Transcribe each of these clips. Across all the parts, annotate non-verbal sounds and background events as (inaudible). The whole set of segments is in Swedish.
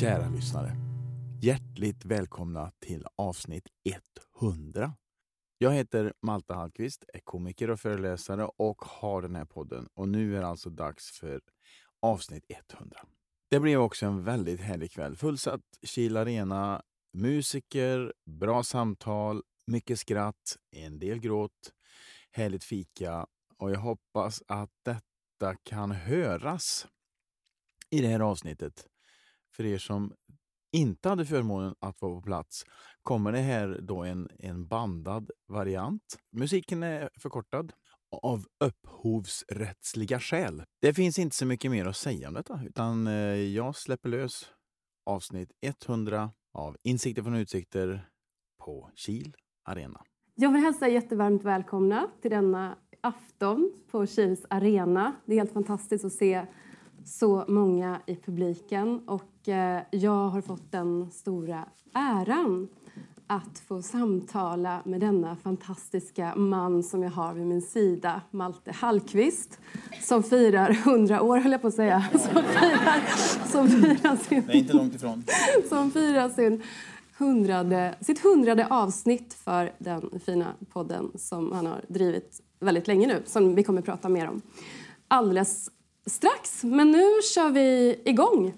Kära lyssnare. Hjärtligt välkomna till avsnitt 100. Jag heter Malte Hallqvist, är komiker och föreläsare och har den här podden. Och nu är det alltså dags för avsnitt 100. Det blev också en väldigt härlig kväll. Fullsatt Kil Arena, musiker, bra samtal, mycket skratt, en del gråt, härligt fika och jag hoppas att detta kan höras i det här avsnittet. För er som inte hade förmånen att vara på plats kommer det här då en, en bandad variant. Musiken är förkortad av upphovsrättsliga skäl. Det finns inte så mycket mer att säga om detta utan eh, jag släpper lös avsnitt 100 av Insikter från utsikter på Kil Arena. Jag vill hälsa jättevarmt välkomna till denna afton på Kils arena. Det är helt fantastiskt att se så många i publiken och eh, jag har fått den stora äran att få samtala med denna fantastiska man som jag har vid min sida, Malte Hallqvist, som firar 100 år, höll jag på att säga. (laughs) Som firar, som firar sin, är inte långt ifrån. (laughs) som firar sin hundrade, sitt hundrade avsnitt för den fina podden som han har drivit väldigt länge nu, som vi kommer att prata mer om alldeles strax. Men nu kör vi igång.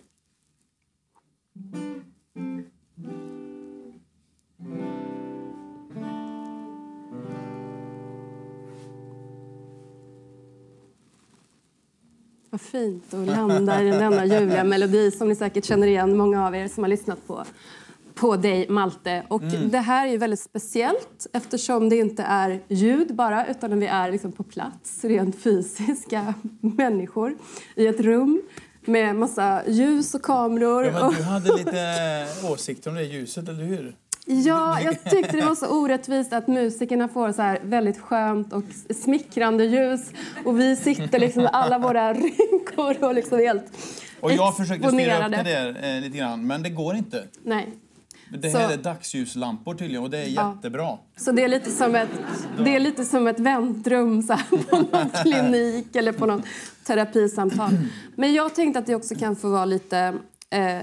Vad fint att landa i denna ljuvliga melodi som ni säkert känner igen, många av er som har lyssnat på, på dig, Malte. Och Det här är ju väldigt speciellt eftersom det inte är ljud bara utan vi är liksom på plats, rent fysiska (laughs) människor i ett rum med massa ljus och kameror. Ja, du hade lite (laughs) åsikter om det ljuset, eller hur? Ja, (laughs) jag tyckte det var så orättvist att musikerna får så här väldigt skönt och smickrande ljus och vi sitter liksom med alla våra rynkor och liksom helt Och jag försökte styra upp det där eh, lite grann, men det går inte. Nej. Det här Så- är dagsljuslampor tydligen och det är Ja. jättebra. Så det är lite som ett, det är lite som ett väntrum så här, (laughs) på någon (laughs) klinik eller på något terapisamtal. Men jag tänkte att det också kan få vara lite eh,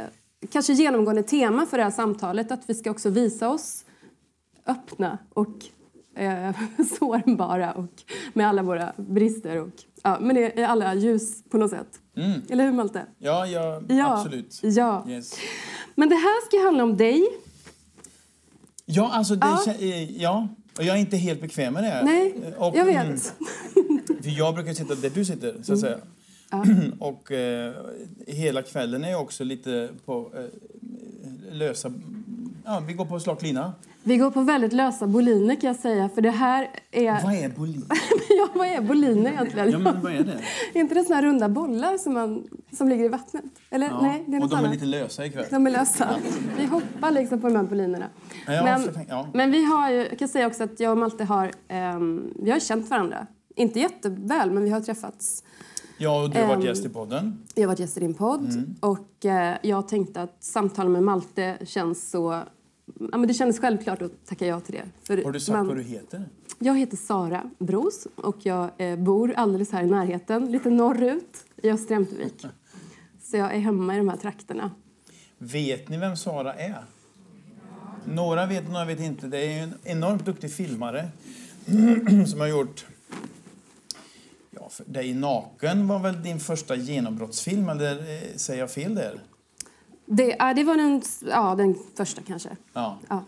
kanske genomgående tema för det här samtalet. Att vi ska också visa oss öppna och eh, (laughs) sårbara och med alla våra brister och ja, men är alla ljus på något sätt. Eller hur Malte? Ja, ja, Ja. absolut. Ja. Yes. Men det här ska handla om dig. Ja, alltså det Ja. eh, ja. Och jag är inte helt bekväm med det. Nej, Eh, och, jag mm, vet. För jag brukar sitta där du sitter, så att säga. (clears throat) och eh, hela kvällen är jag också lite på eh, lösa... Ja, vi går på slak lina. Vi går på väldigt lösa boliner kan jag säga. För det här är... Vad är bolin? (laughs) ja, vad är boliner egentligen? Ja, men vad är det? (laughs) Är inte det såna här runda bollar som, man, som ligger i vattnet? Eller Ja. nej, det är och de är annat. lite lösa ikväll. De är lösa. Vi hoppar liksom på de här bolinerna. Ja, men, tänka- ja. men vi har ju, jag kan säga också att jag och Malte har, ehm, vi har känt varandra. Inte jätteväl, men vi har träffats. Ja, och du har varit Ehm, gäst i podden. Jag har varit gäst i din podd Mm. och eh, jag tänkte att samtal med Malte känns så... Ja, men det kändes självklart att tacka ja till det. För Har du sagt man- vad du heter? Jag heter Sara Bros och jag eh, bor alldeles här i närheten, lite norrut i Östra Ämtervik. (laughs) Så jag är hemma i de här trakterna. Vet ni vem Sara är? Några vet, några vet inte. Det är en enormt duktig filmare (clears throat) som har gjort... Ja, för dig naken var väl din första genombrottsfilm, eller eh, säger jag fel där? Det, ja, det var den, ja, den första kanske. Ja. Ja.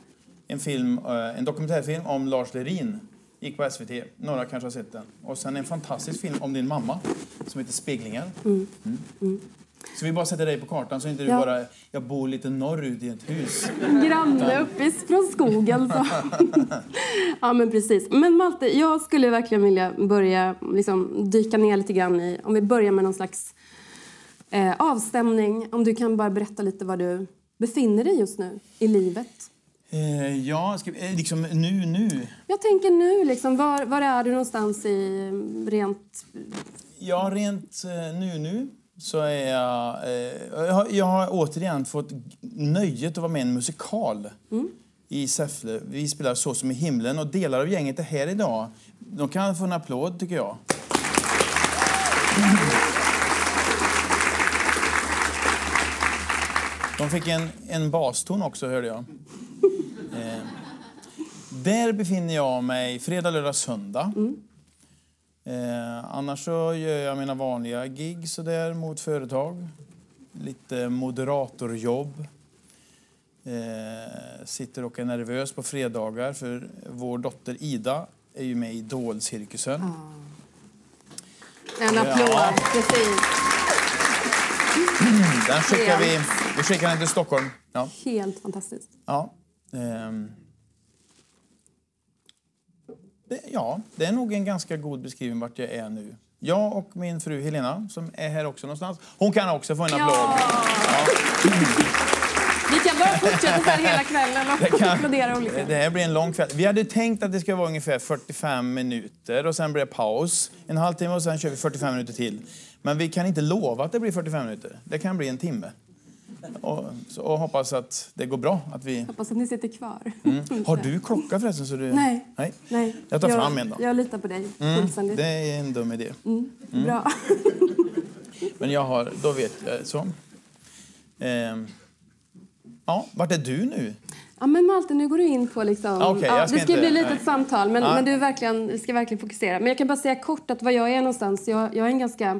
En, film, eh, en dokumentärfilm om Lars Lerin. Gick på SVT. Några kanske har sett den. Och sen en fantastisk film om din mamma som heter Speglingar. Mm. Så vi bara sätter dig på kartan så inte du Ja. bara... Jag bor lite norrut i ett hus. Granne uppe från skogen. Så. (laughs) ja, men precis. Men Malte, jag skulle verkligen vilja börja liksom, dyka ner lite grann i... Om vi börjar med någon slags eh, avstämning. Om du kan bara berätta lite var du befinner dig just nu i livet. Eh, ja, ska vi, eh, liksom nu, nu. Jag tänker nu, liksom, var, var är du någonstans i eh, rent... Ja, rent eh, nu, nu så är jag... Eh, jag, har, jag har återigen fått nöjet att vara med i en musikal. Mm. i Säffle. Vi spelar Så som i himlen och delar av gänget är här idag. De kan få en applåd tycker jag. (laughs) De fick en, en baston också hörde jag. Eh, där befinner jag mig fredag, lördag, söndag. Eh, annars så gör jag mina vanliga gig så där mot företag. Lite moderatorjobb. Eh, sitter och är nervös på fredagar för vår dotter Ida är ju med i Idolcirkusen. En applåd, Ja. precis. Den skickar vi, vi skickar den till Stockholm. Ja. Helt fantastiskt. Ja. Ehm. Det, ja, det är nog en ganska god beskrivning vart jag är nu. Jag och min fru Helena, som är här också någonstans, hon kan också få en applåd. Ja. Vi kan bara fortsätta så här hela kvällen och kan- applådera olika. Det här blir en lång kväll. Vi hade tänkt att det ska vara ungefär 45 minuter och sen blir det paus en halvtimme och sen kör vi 45 minuter till. Men vi kan inte lova att det blir 45 minuter. Det kan bli en timme. Och, så, och hoppas att det går bra. Att vi... Hoppas att ni sitter kvar. (laughs) Har du klocka förresten? Så du... Nej. Nej. Nej. Jag tar fram en då. Jag litar på dig Mm, det är en dum idé. Bra. (laughs) Men jag har, då vet jag så. Ehm. Ja, vart är du nu? Ja, men Malte, nu går du in på liksom... Okej, ja, jag ska det ska inte- bli lite nej. ett samtal, men, Ja. men du är verkligen, vi ska verkligen fokusera. Men jag kan bara säga kort att var jag är någonstans. Jag, jag är en ganska...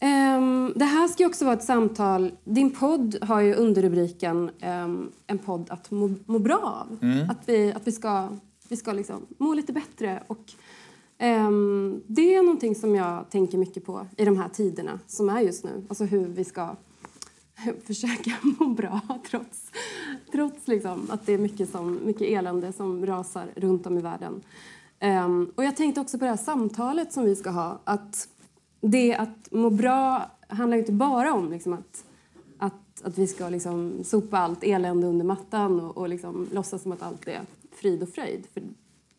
Ehm, det här ska också vara ett samtal. Din podd har ju underrubriken ehm, en podd att må, må bra av. Mm. Att vi, att vi ska, vi ska liksom må lite bättre. Och, ehm, det är någonting som jag tänker mycket på i de här tiderna som är just nu. Alltså hur vi ska (laughs) försöka (laughs) må bra trots, trots liksom att det är mycket, som, mycket elände som rasar runt om i världen. Och jag tänkte också på det här samtalet som vi ska ha. Att det att må bra handlar ju inte bara om liksom att, att, att vi ska liksom sopa allt elände under mattan och, och liksom låtsas som att allt är frid och fröjd. För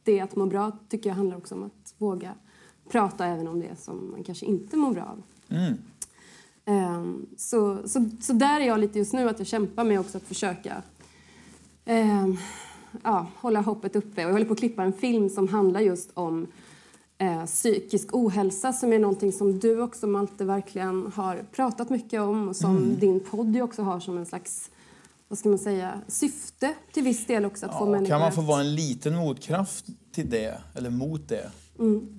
det att må bra tycker jag handlar också om att våga prata även om det som man kanske inte mår bra av. Ehm, så, så, så där är jag lite just nu, att jag kämpar med också att försöka ehm, ja, hålla hoppet uppe. Och jag håller på att klippa en film som handlar just om eh, psykisk ohälsa som är någonting som du också, Malte, verkligen har pratat mycket om och som din podd ju också har som en slags vad ska man säga, syfte till viss del också att få Ja, människor kan man få vara en liten motkraft till det, eller mot det,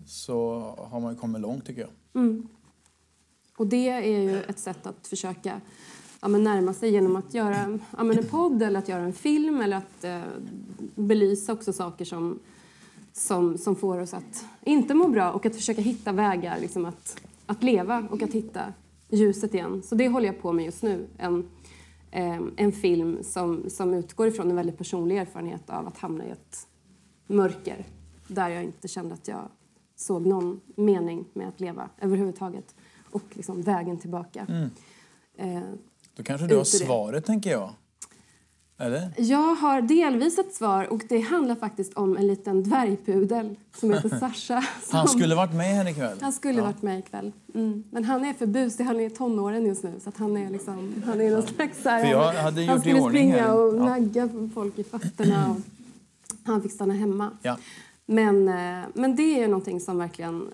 så har man ju kommit långt tycker jag. Och det är ju ett sätt att försöka ja, men närma sig genom att göra ja, men en podd eller att göra en film eller att eh, belysa också saker som, som, som får oss att inte må bra och att försöka hitta vägar liksom att, att leva och att hitta ljuset igen. Så det håller jag på med just nu. En, eh, en film som, som utgår ifrån en väldigt personlig erfarenhet av att hamna i ett mörker där jag inte kände att jag såg någon mening med att leva överhuvudtaget och liksom vägen tillbaka. Eh, Då kanske du har svaret, tänker jag. Eller? jag har delvis ett svar och det handlar faktiskt om en liten dvärgpudel som heter (laughs) Sasha. Som, Han skulle varit med här ikväll. han skulle varit med ikväll. Mm. Men han är för busig, han är i tonåren just nu så han är liksom, han är någon slags här, För jag hade han gjort i skulle springa här. och Ja. nagga folk i fötterna och han fick stanna hemma. Ja. Men, eh, men det är ju någonting som verkligen...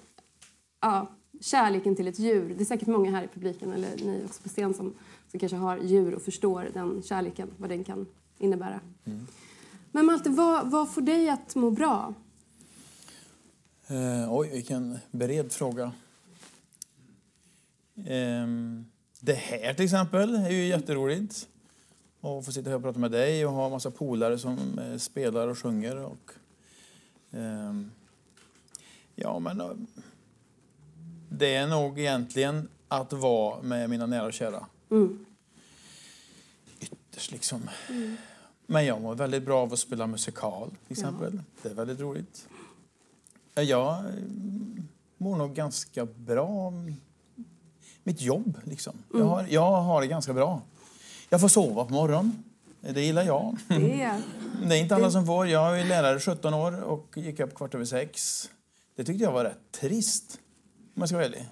Ja, kärleken till ett djur. Det är säkert många här i publiken, eller ni också på scen, som, som kanske har djur och förstår den kärleken, vad den kan innebära. Men Malte, vad, vad får dig att må bra? Eh, oj, vilken bered fråga. Ehm, det här till exempel är ju jätteroligt. Att få sitta här och prata med dig och ha en massa polare som eh, spelar och sjunger. Och, ehm, ja, men eh, det är nog egentligen att vara med mina nära och kära. Ytterst liksom. Men jag mår väldigt bra av att spela musikal till exempel. Det är väldigt roligt. Ja, Jag mm, mår nog ganska bra om mitt jobb. Liksom. Jag, har, jag har det ganska bra. Jag får sova på morgonen. Det gillar jag. Det. Det är inte alla som får. Jag är lärare 17 år och gick upp kvart över sex. Det tyckte jag var rätt trist, om jag ska vara ärlig.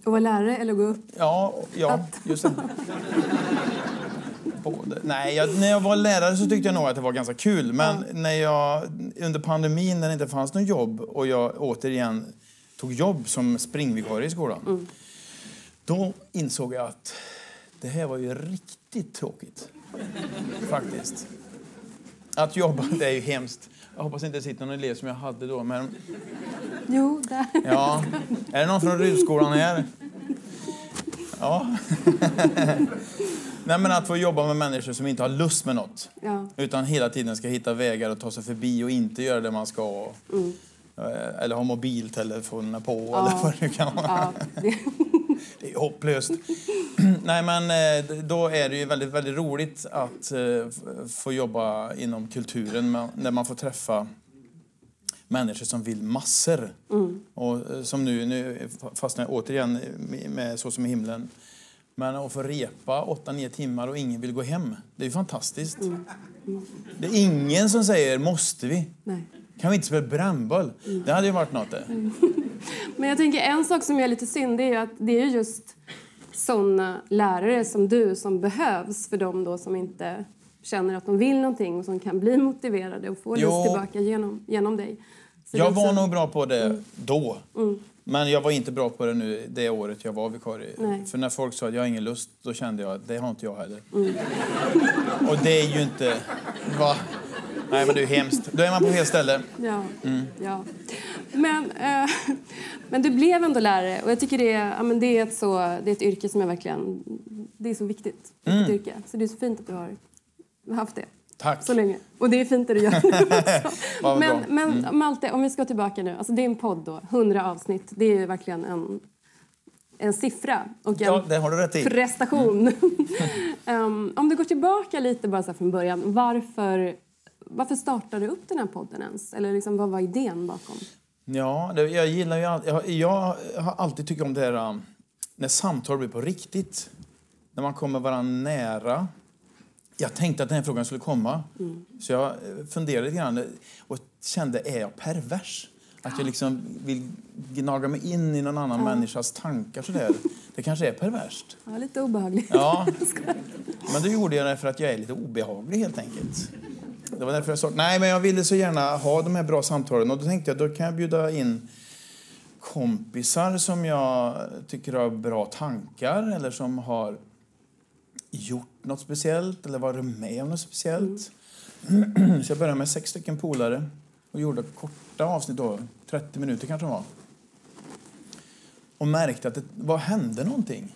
Att vara lärare eller gå upp? Ja, ja just det. (laughs) Både. Nej, jag, när jag var lärare så tyckte jag nog att det var ganska kul. Men när jag, under pandemin när det inte fanns något jobb och jag återigen tog jobb som springvikarie i skolan. Då insåg jag att det här var ju riktigt tråkigt. Faktiskt. Att jobba, (laughs) det är ju hemskt. Jag hoppas inte det sitter någon elev som jag hade då. Men, Jo, där. ja. Är det någon från Rudskolan här? Ja. (laughs) Nej, men att få jobba med människor som inte har lust med något. Ja. Utan hela tiden ska hitta vägar att ta sig förbi och inte göra det man ska. Eh, Eller ha mobiltelefonerna på eller vad det kan vara. Ja, (laughs) det, är hopplöst. (clears throat) Nej, men eh, då är det ju väldigt, väldigt roligt att eh, få jobba inom kulturen när man får träffa människor som vill massor. Och eh, som nu, nu fastnar jag återigen med Så som i himlen. Men att få repa 8-9 timmar och ingen vill gå hem, det är fantastiskt. Det är ingen som säger måste vi? nej. Kan vi inte spela brännboll? Det hade ju varit något det. (laughs) Men jag tänker en sak som är lite synd är att det är just såna lärare som du som behövs för dem då som inte känner att de vill någonting och som kan bli motiverade och få lust tillbaka genom, genom dig. Så Jag är var nog bra på det då. Men jag var inte bra på det nu det året jag var vikarie. Nej. För när folk sa att jag har ingen lust, då kände jag att det har inte jag heller. Och det är ju inte... Va? Nej, men det är ju hemskt. Då är man på fel ställe. Ja, Mm. ja. Men, eh, men du blev ändå lärare och jag tycker det är, ja, men det är, ett, så, det är ett yrke som är verkligen det är så viktigt. Mm. Ett yrke. Så det är så fint att du har haft det Tack. så länge. Och det är fint det du gör. (laughs) Vad men bra. Mm. men Malte, om vi ska tillbaka nu. Alltså det är en podd då, 100 avsnitt. Det är ju verkligen en, en siffra och en Ja, det har du rätt i. prestation. um, (laughs) om du går tillbaka lite bara så från början. Varför, varför startade du upp den här podden ens? Eller liksom, vad var idén bakom? Ja, det, jag gillar ju all, jag, jag har alltid tyckt om det här um, när samtal blir på riktigt. När man kommer varandra nära. Jag tänkte att den här frågan skulle komma. Så jag eh, funderade lite grann och kände, är jag pervers? Att jag liksom vill gnaga mig in i någon annan människas tankar sådär. Det kanske är perverst. Ja, lite obehagligt. Ja, (laughs) men då gjorde jag det för att jag är lite obehaglig helt enkelt. Det var därför jag sa, nej men jag ville så gärna ha de här bra samtalen och då tänkte jag, då kan jag bjuda in kompisar som jag tycker har bra tankar eller som har gjort något speciellt eller varit med om något speciellt. Så jag började med sex stycken polare och gjorde korta avsnitt då, 30 minuter kanske det var. Och märkte att det vad hände någonting.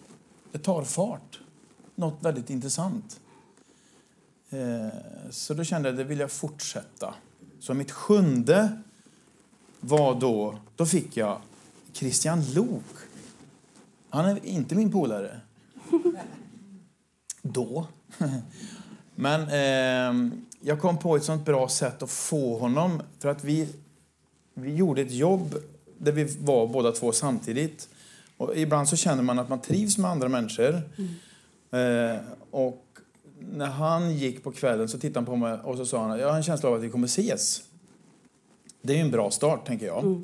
Det tar fart. Något väldigt intressant. Eh, Så då kände jag att det vill jag fortsätta. Så mitt sjunde var då, då fick jag Christian Lok. Han är inte min polare. (laughs) Då. Men eh, jag kom på ett sånt bra sätt att få honom. För att vi, vi gjorde ett jobb där vi var båda två samtidigt. Och ibland så känner man att man trivs med andra människor. Eh, och när han gick på kvällen så tittade han på mig och så sa han jag har en känsla av att vi kommer ses. Det är ju en bra start, tänker jag.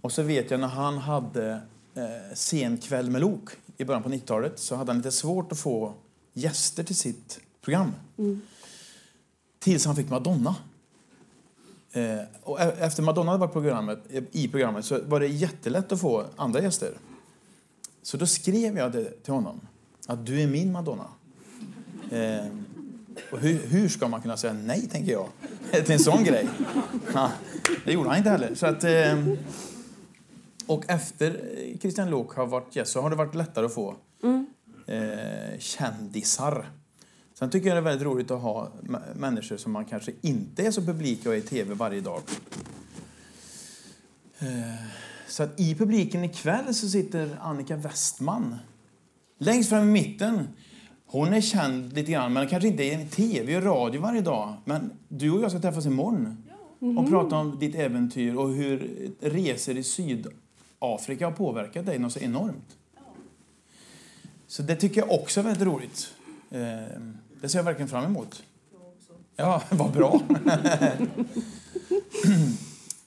Och så vet jag när han hade eh, sen kväll med Lok i början på 90-talet så hade han lite svårt att få gäster till sitt program. Tills han fick Madonna. Eh, och e- efter Madonna på programmet, i programmet så var det jättelätt att få andra gäster. Så då skrev jag det till honom. Att du är min Madonna. Eh, och hur, hur ska man kunna säga nej, tänker jag, (laughs) till en sån grej? Ja, det gjorde han inte heller. Så att, eh, och efter Christian Lok har varit gäst så har det varit lättare att få eh, kändisar. Sen tycker jag det är väldigt roligt att ha människor som man kanske inte är så publika och är i tv varje dag. Eh, så att i publiken ikväll så sitter Annika Westman. Längst fram i mitten. Hon är känd lite grann, men kanske inte i tv och radio varje dag. Men du och jag ska träffas imorgon och prata om ditt äventyr och hur resor i Sydafrika har påverkat dig något så enormt. Så det tycker jag också är väldigt roligt. Eh, Det ser jag verkligen fram emot. Ja, (laughs) vad bra. (clears throat)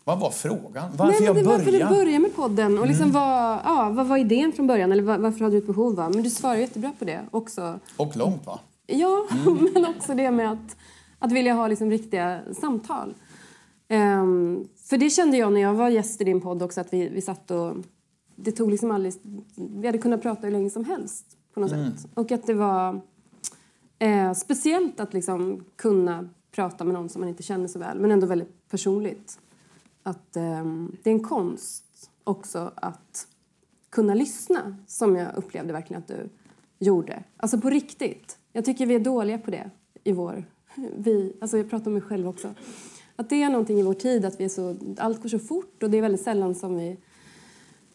vad var frågan? Varför Nej, jag är varför du började? började med podden och liksom vad, ja, vad var idén från början? Eller var- varför hade du ett behov? Va? Men du svarar jättebra på det också. Och långt, va? Ja, (laughs) men också det med att, att vilja ha liksom riktiga samtal. Ehm, för det kände jag när jag var gäst i din podd också, att vi, vi satt och... Det tog liksom aldrig... Vi hade kunnat prata hur länge som helst på något sätt. Och att det var eh, speciellt att liksom kunna prata med någon som man inte känner så väl, men ändå väldigt personligt. Att ehm, det är en konst också att kunna lyssna, som jag upplevde verkligen att du gjorde. Alltså på riktigt. Jag tycker vi är dåliga på det i vår... Vi, alltså jag pratar om mig själv också. Att det är någonting i vår tid att vi är så, allt går så fort och det är väldigt sällan som vi,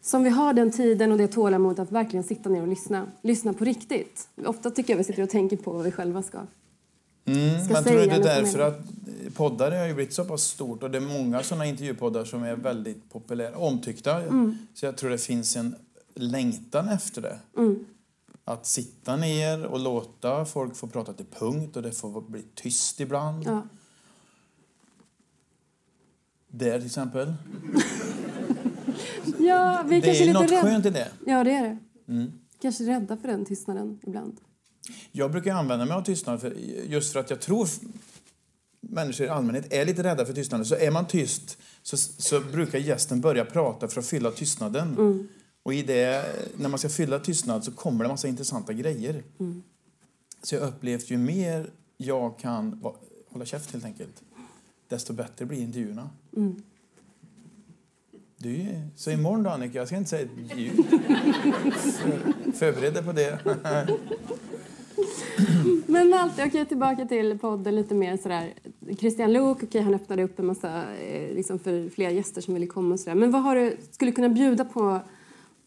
som vi har den tiden och det tålamodet att verkligen sitta ner och lyssna. Lyssna på riktigt. Ofta tycker jag vi sitter och tänker på vad vi själva ska, Mm, ska men tror säga. du det är därför att poddar har ju blivit så pass stort och det är många sådana intervjupoddar som är väldigt populära, omtyckta. Mm. Så jag tror det finns en längtan efter det. Mm. Att sitta ner och låta folk få prata till punkt och det får bli tyst ibland. Ja. Där till exempel. (laughs) ja, vi Det kanske är är något lite rädda. skönt i det. Ja, det är det. Mm. Kanske rädda för den tystnaden ibland. Jag brukar använda mig av tystnad för, just för att jag tror människor i allmänhet är lite rädda för tystnaden. Så är man tyst så, så brukar gästen börja prata för att fylla tystnaden. Och i det, när man ska fylla tystnad så kommer det massa intressanta grejer. Så jag upplevt ju mer jag kan hålla käft helt enkelt, desto bättre blir intervjuerna. Du, så imorgon då Annika, jag ska inte säga ett ljud. För- Förbered dig på det. (laughs) Men Malte, okej tillbaka till podden lite mer sådär. Christian Luuk, okej han öppnade upp en massa eh, liksom för fler gäster som ville komma och sådär. Men vad har du, skulle kunna bjuda på,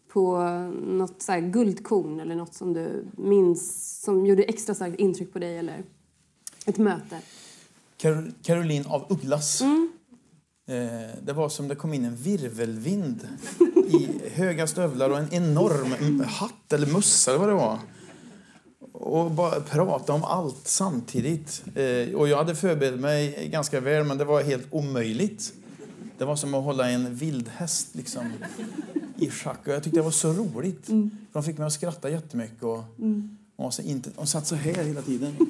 på något sådär guldkorn eller något som du minns som gjorde extra starkt intryck på dig eller ett möte? Carol- Caroline av Ugglas. Mm. Eh, det var som det kom in en virvelvind i höga stövlar och en enorm hatt eller mössa eller vad det var. Och bara prata om allt samtidigt. Eh, och jag hade förberett mig ganska väl men det var helt omöjligt. Det var som att hålla en vildhäst liksom, i schack. Och jag tyckte det var så roligt. De fick mig att skratta jättemycket. Och, och så inte, de satt så här hela tiden. (laughs)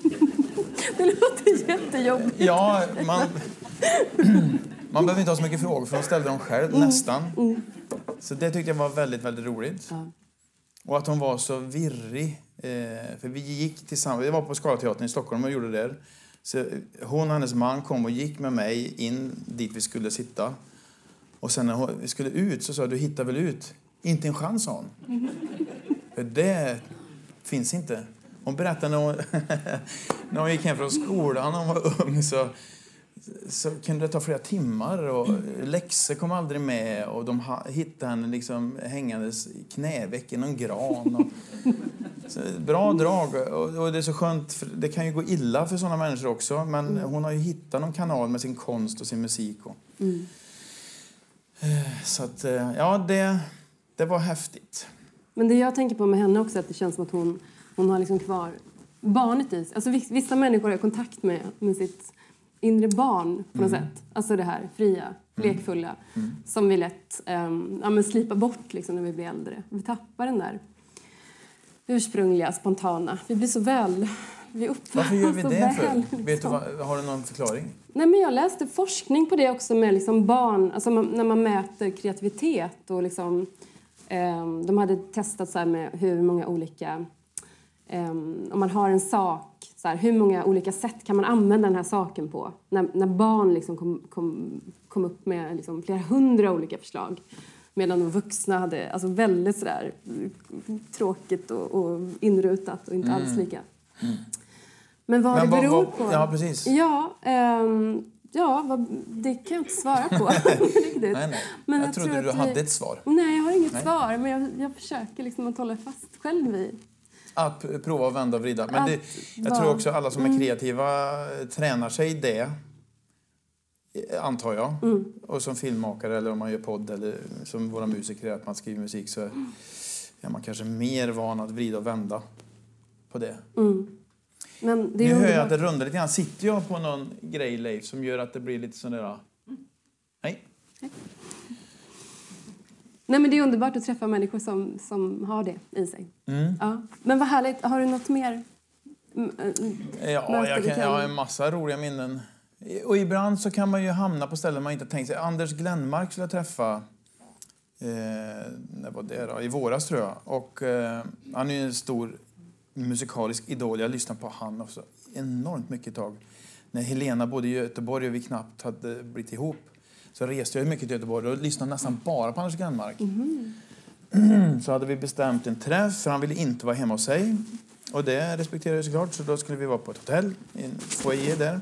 Det låter jättejobbigt. Ja, man, (clears throat) man behöver inte ha så mycket frågor för de ställde dem själv, nästan. Så det tyckte jag var väldigt, väldigt roligt. Ja. Och att hon var så virrig. Eh, för vi gick tillsammans, vi var på Scalateatern i Stockholm och gjorde det där. Så hon och hennes man kom och gick med mig in dit vi skulle sitta. Och sen när hon- vi skulle ut så sa du hittar väl ut? Inte en chans, sa hon. (laughs) För det finns inte. Hon berättade när hon, (laughs) när hon gick hem från skolan när hon var ung så, så kunde det ta flera timmar och läxor kom aldrig med och de hittade henne liksom hängandes knäveck i någon gran. Och, (laughs) så, bra drag och, och det är så skönt, för det kan ju gå illa för sådana människor också men hon har ju hittat någon kanal med sin konst och sin musik. Och, Eh, så att, eh, ja det, det var häftigt. Men det jag tänker på med henne också är att det känns som att hon, hon har liksom kvar barnet i sig. Alltså viss- vissa människor har kontakt med, med sitt inre barn på något sätt. Alltså det här fria, lekfulla som vi lätt um, ja, men slipar bort liksom när vi blir äldre. Vi tappar den där ursprungliga, spontana. Vi blir så väl... Vi Varför gör vi (laughs) det för? väl, Vet du liksom. har du någon förklaring? Nej, men jag läste forskning på det också med liksom barn, alltså när man mäter kreativitet och liksom, ehm, de hade testat så med hur många olika, ehm, om man har en sak, så här, hur många olika sätt kan man använda den här saken på? När, när barn liksom kom, kom, kom upp med liksom flera hundra olika förslag medan de vuxna hade alltså väldigt sådär tråkigt och, och inrutat och inte alls lika. Men vad Men det beror på? ja, precis. Ja, ehm, ja vad, det kan jag inte svara på (laughs) (laughs) riktigt. Nej, nej. Men jag, jag trodde tror du vi- hade ett svar. Nej, jag har inget Nej. svar, men jag, jag försöker liksom att hålla fast själv vid. Att prova och vända och vrida. Men Att det, jag tror också alla som är kreativa eh, tränar sig i det. eh, Antar jag. Och som filmmakare eller om man gör podd eller som våra musiker att man skriver musik så är man kanske mer van att vrida och vända på det. Men det Nu hör jag att det rundar lite grann. Sitter jag på någon grej Leif som gör att det blir lite sån där... Nej. Nej, men det är underbart att träffa människor som, som har det i sig. Mm. Ja. Men vad härligt. Har du något mer Mm, eh, Ja, jag, kan, jag har en massa roliga minnen. Och ibland så kan man ju hamna på ställen man inte tänkt sig. Anders Glenmark skulle jag träffa eh, när var det då? i våras tror jag. Och, eh, han är en stor musikalisk idol. Jag lyssnade på han också enormt mycket tag. När Helena bodde i Göteborg och vi knappt hade blivit ihop så reste jag mycket till Göteborg och lyssnade nästan bara på Anders Glenmark. Så hade vi bestämt en träff, för han ville inte vara hemma hos sig. Och det respekterar jag såklart, så då skulle vi vara på ett hotell, i en foyer där.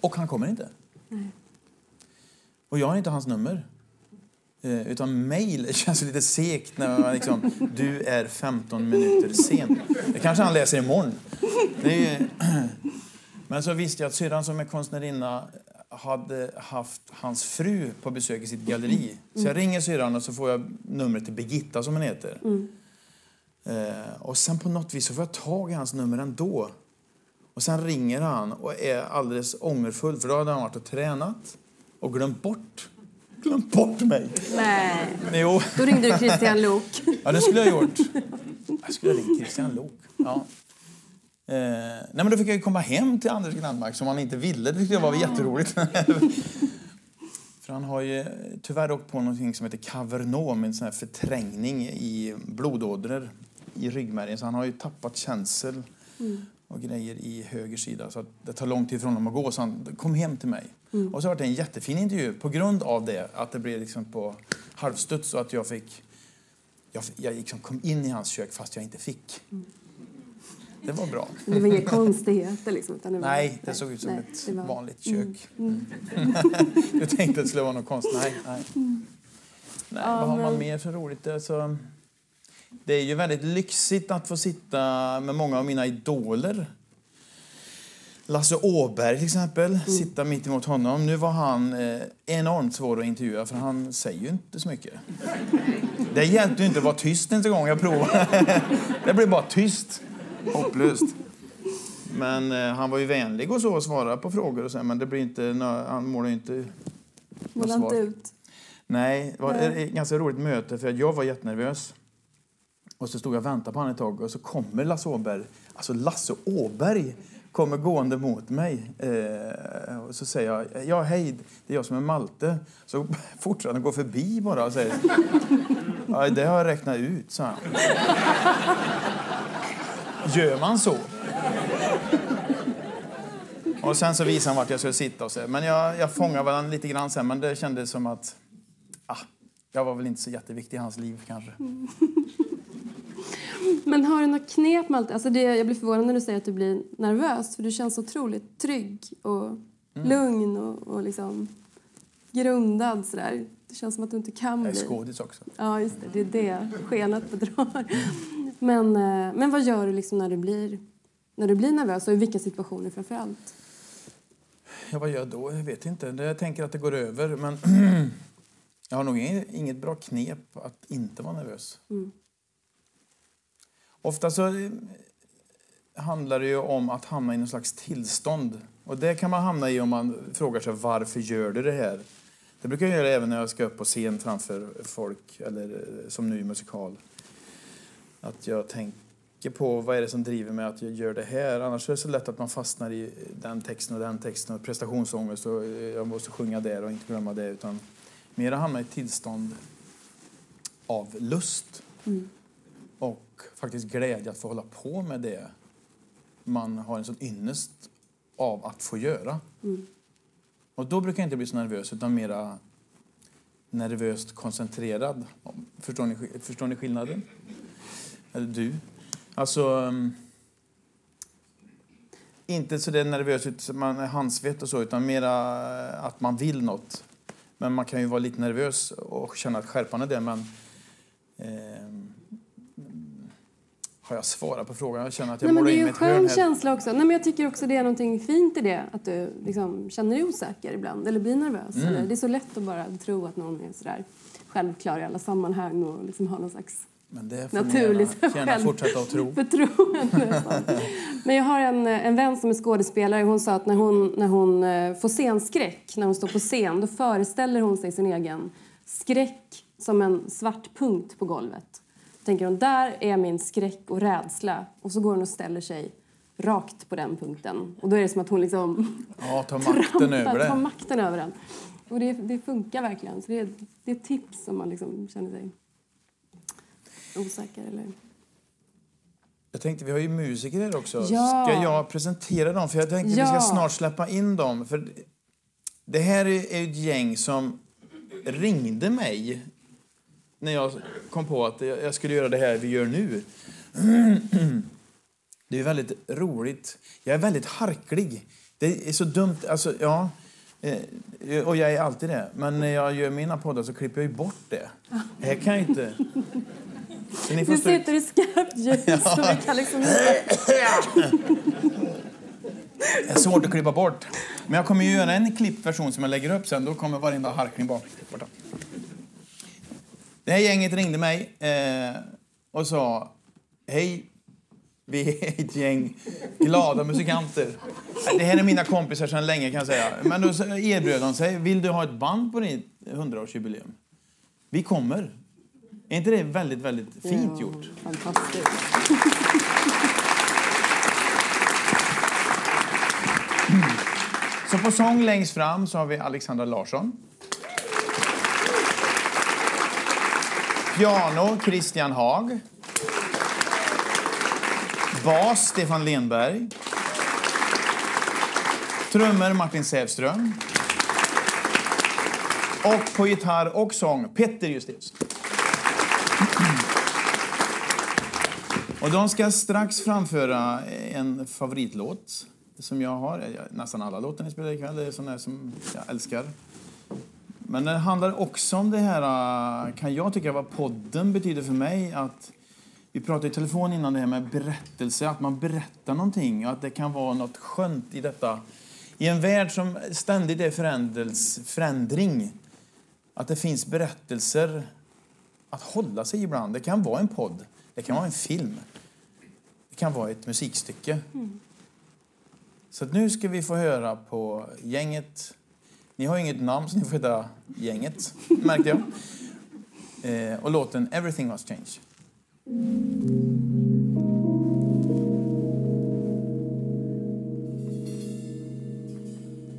Och han kommer inte. Och jag har inte hans nummer. Eh, utan mail (laughs) känns lite segt när man liksom, du är 15 minuter sen. Det kanske han läser imorgon. Det är, (clears throat) men så visste jag att syrran som är konstnärinna hade haft hans fru på besök i sitt galleri. Så jag ringer syrran och så får jag numret till Birgitta som hon heter. Eh, och sen på något vis så får jag tag i hans nummer ändå. Och sen ringer han och är alldeles ångerfull för då hade han varit och tränat och glömt bort, glömt bort mig. Nej, Jo, då ringde du Christian Lok. ja, det skulle jag ha gjort. Jag skulle ha ringt Christian Lok. Ja. Eh, nej, men då fick jag ju komma hem till Anders Granmark som han inte ville. Det tyckte jag var jätteroligt. (laughs) För han har ju tyvärr åkt på någonting som heter kavernom, en sån här förträngning i blodådror i ryggmärgen. Så han har ju tappat känsel och grejer i höger sida. Så det tar lång tid för honom att gå. Så han kom hem till mig. Och så var det en jättefin intervju på grund av det. Att det blev liksom på halvstuds och att jag fick... Jag, jag liksom kom in i hans kök fast jag inte fick. Det var bra. Det var inga konstigheter liksom. Utan det var, Nej, det såg ut som nej, ett var- vanligt kök. (laughs) jag tänkte att det skulle vara något konstigt. Nej, nej. nej Ja, vad har man mer för roligt? Alltså, det är ju väldigt lyxigt att få sitta med många av mina idoler. Lasse Åberg till exempel, sitta mitt emot honom. Nu var han eh, enormt svår att intervjua för han säger ju inte så mycket. (laughs) Det hjälpte ju inte att vara tyst ens en gång jag provade. (laughs) det blev bara tyst. Hopplöst. Men eh, han var ju vänlig och så och svarade på frågor och så, men det blir inte, han målade inte Måla svar. inte ut. Nej, det var Nej. ett ganska roligt möte för jag var jättenervös. Och så stod jag och väntade på honom ett tag och så kommer Lasse Åberg, alltså Lasse Åberg kommer gående mot mig. Eh, och så säger jag, ja hej, det är jag som är Malte. Så (laughs) fortsätter han gå förbi bara och säger, ja det har jag räknat ut, sa han. Gör man så? Och sen så visade han vart jag skulle sitta och så. Men jag, jag fångade han lite grann sen, men det kändes som att ah, jag var väl inte så jätteviktig i hans liv kanske. (laughs) Men har du något knep med allt? Alltså det, jag blir förvånad när du säger att du blir nervös. För du känns otroligt trygg och Mm. lugn och, och liksom grundad sådär. Det känns som att du inte kan Jag är bli. skådis också. Ja, just det. Det är det skenet bedrar. Men, eh, men vad gör du liksom när du blir, när du blir nervös och i vilka situationer framför allt? Ja, vad gör jag då? Jag vet inte. Jag tänker att det går över, men (clears throat) jag har nog inget, bra knep att inte vara nervös. Ofta så eh, handlar det ju om att hamna i någon slags tillstånd. Och det kan man hamna i om man frågar sig varför gör du det här? Det brukar jag göra även när jag ska upp på scen framför folk, eller eh, som i musikal. Att jag tänker på vad är det som driver mig att jag gör det här. Annars är det så lätt att man fastnar i den texten och den texten och prestationsångest och eh, jag måste sjunga där och inte glömma det. Utan mer hamna i ett tillstånd av lust och faktiskt glädje att få hålla på med det man har en sån ynnest av att få göra. Och då brukar jag inte bli så nervös utan mera nervöst koncentrerad. Förstår ni, förstår ni skillnaden? Eller du? Alltså... um, Inte så det är nervös ut man är handsvett och så, utan mera eh, att man vill något. Men man kan ju vara lite nervös och känna att skärpan är det, men... ehm, har jag svarat på frågan? Jag känner att jag Nej, men målar det är en skön känsla också. Nej, men jag tycker också det är någonting fint i det. Att du liksom känner dig osäker ibland eller blir nervös. Mm. Eller, det är så lätt att bara tro att någon är sådär självklar i alla sammanhang och liksom har någon slags Men det får naturligt gärna, gärna fortsätta att tro. (laughs) förtroende. Men jag har en, en vän som är skådespelare. Hon sa att när hon, när hon eh, får scenskräck, när hon står på scen, då föreställer hon sig sin egen skräck som en svart punkt på golvet. Tänker hon, där är min skräck och rädsla. Och så går hon och ställer sig rakt på den punkten. Och då är det som att hon liksom (laughs) Ja, ta makten trampar, över tar det. makten över den. Och det, det funkar verkligen. Så det, är, det är ett tips om man liksom känner sig osäker. Eller... Jag tänkte, vi har ju musiker här också. Ja. Ska jag presentera dem? För jag tänkte vi Ja. ska snart släppa in dem. För det här är ett gäng som ringde mig när jag kom på att jag skulle göra det här vi gör nu. (clears throat) Det är väldigt roligt. Jag är väldigt harklig. Det är så dumt. Alltså, ja. Eh, Och jag är alltid det. Men när jag gör mina poddar så klipper jag ju bort det. Det här kan jag inte... Ni får Du sitter i skarpt ljus så vi kan liksom inte... Det är svårt att klippa bort. Men jag kommer ju göra en klippt version som jag lägger upp sen. Då kommer varenda harkling bak. borta. Det här gänget ringde mig eh, och sa Hej, vi är ett gäng glada musikanter. Det här är mina kompisar sedan länge kan jag säga. Men då erbjöd de sig. Vill du ha ett band på ditt 100-årsjubileum? Vi kommer. Är inte det väldigt, väldigt fint Ja, gjort? Fantastiskt. Så på sång längst fram så har vi Alexandra Larsson. Piano Christian Haag. Bas Stefan Lenberg. Trummor Martin Sävström. Och på gitarr och sång Petter Justus. Mm. Och de ska strax framföra en favoritlåt som jag har. Nästan alla låtar ni spelar ikväll är sådana som jag älskar. Men det handlar också om det här, äh, kan jag tycka, vad podden betyder för mig. Att vi pratade i telefon innan det här med berättelse, att man berättar någonting och att det kan vara något skönt i detta. I en värld som ständigt är förändring, att det finns berättelser att hålla sig ibland. Det kan vara en podd, det kan vara en film, det kan vara ett musikstycke. Så att nu ska vi få höra på gänget. Ni har ju inget namn så ni får heta gänget, märkte jag. Eh, och låten Everything Must Change.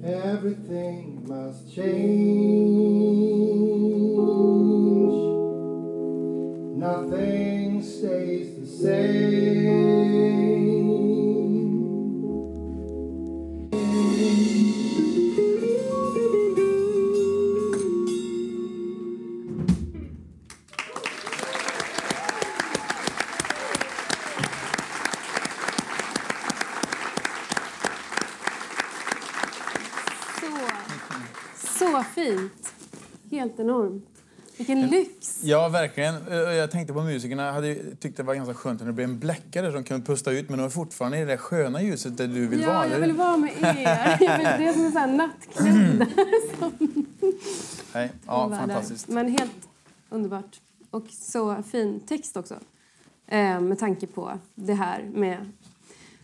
Everything must change. Nothing stays the same. Så, så fint. Helt enormt. Vilken lyx. Ja, verkligen. Eh, Jag tänkte på musikerna. Jag hade tyckt det var ganska skönt när det blev en bläckare som kunde pusta ut, men de är fortfarande i det sköna ljuset där du vill Ja, vara. jag eller? vill vara med er. (laughs) Jag vill, det är som en sån nattklubb. Som Nej, ja, där. fantastiskt. Men helt underbart. Och så fin text också. Eh, med tanke på det här med,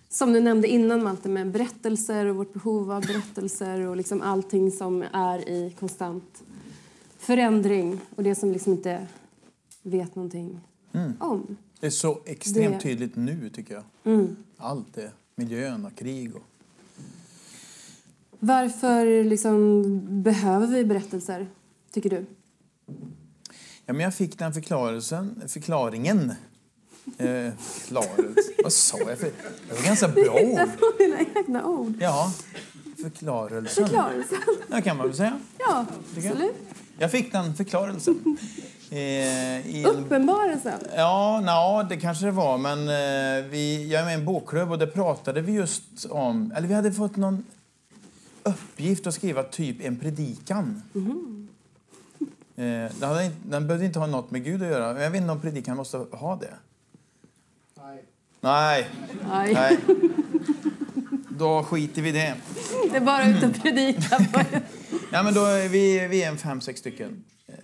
som du nämnde innan Malte, med berättelser och vårt behov av berättelser och liksom allting som är i konstant förändring och det som liksom inte vet någonting om. Det är så extremt Det- tydligt nu, tycker jag. Mm. Allt det. Miljön och krig och... Varför liksom behöver vi berättelser, tycker du? Ja, men jag fick den förklarelsen, förklaringen. Eh. Vad sa jag? För, det var ganska bra (laughs) ord. På dina egna ord. Ja, förklarelsen. Förklarelsen. Det kan man väl säga. Ja, absolut. Jag fick den förklarelsen. Eh, i en, Uppenbarelsen. ja, na, det kanske det var. Men eh, vi, jag är med i en bokklubb och där pratade vi just om... Eller vi hade fått någon uppgift att skriva typ en predikan. Eh, den, hade den behövde inte ha något med Gud att göra. Men jag vet inte om predikan måste ha det. Nej. Nej, nej. Då skiter vi i det. (laughs) Det är bara ut och predika. (laughs) Ja, men då är vi, vi är en fem, sex stycken eh,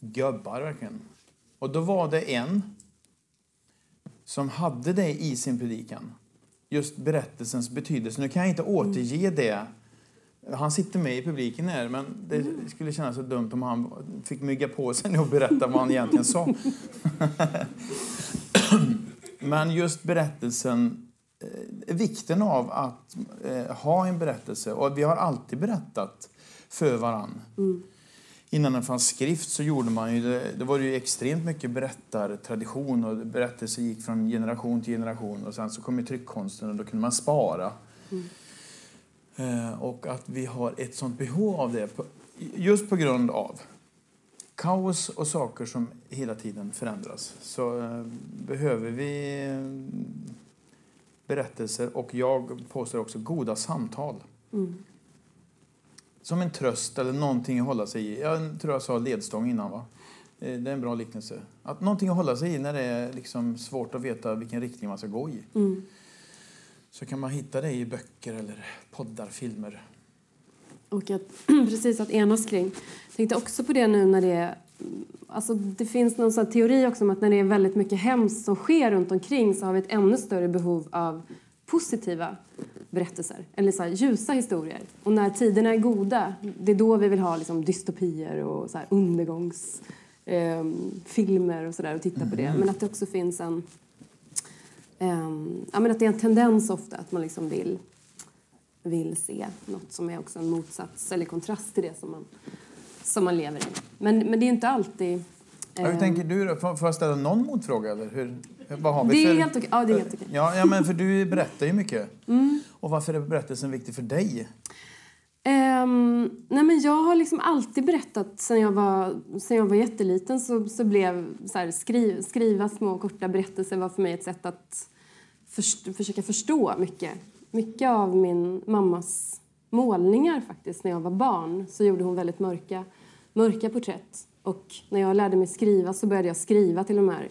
gubbar verkligen. Och då var det en som hade det i sin predikan. Just berättelsens betydelse. Nu kan jag inte återge det. Han sitter med i publiken här, men det skulle kännas så dumt om han fick mygga på sig och berätta vad han egentligen sa. (laughs) men just berättelsen, vikten av att eh, ha en berättelse. Och vi har alltid berättat för varann. Innan det fanns skrift så gjorde man ju det, det var ju extremt mycket berättartradition och berättelser gick från generation till generation och sen så kom ju tryckkonsten och då kunde man spara. Eh, och att vi har ett sånt behov av det på, just på grund av kaos och saker som hela tiden förändras så eh, behöver vi eh, berättelser och jag påstår också goda samtal. Som en tröst eller någonting att hålla sig i. Jag tror jag sa ledstång innan. va? Eh, Det är en bra liknelse. Att någonting att hålla sig i när det är liksom svårt att veta vilken riktning man ska gå i. Så kan man hitta det i böcker eller poddar, filmer. Och att, (clears throat) precis att enas kring. Jag tänkte också på det nu när det. Alltså det finns någon sån teori också om att när det är väldigt mycket hemskt som sker runt omkring så har vi ett ännu större behov av positiva berättelser, eller så här, ljusa historier. Och när tiderna är goda, det är då vi vill ha liksom, dystopier och så här, undergångsfilmer eh, filmer och sådär och titta på det. Men att det också finns en... ehm, ja, men att det är en tendens ofta att man liksom vill vill se något som är också en motsats eller kontrast till det som man, som man lever i. Men, men det är inte alltid... Ja, hur eh, tänker du då? Får jag ställa någon motfråga? Eller hur, vad har vi det är för... helt okej. Ja, det är helt okej. Ja, ja, men för du berättar ju mycket. Mm. Och varför är berättelsen viktig för dig? Ehm, nej men jag har liksom alltid berättat sen jag var, sen jag var jätteliten så, så blev så här, skriv, skriva små korta berättelser var för mig ett sätt att först, försöka förstå mycket. Mycket av min mammas målningar faktiskt när jag var barn så gjorde hon väldigt mörka, mörka porträtt. Och när jag lärde mig skriva så började jag skriva till de här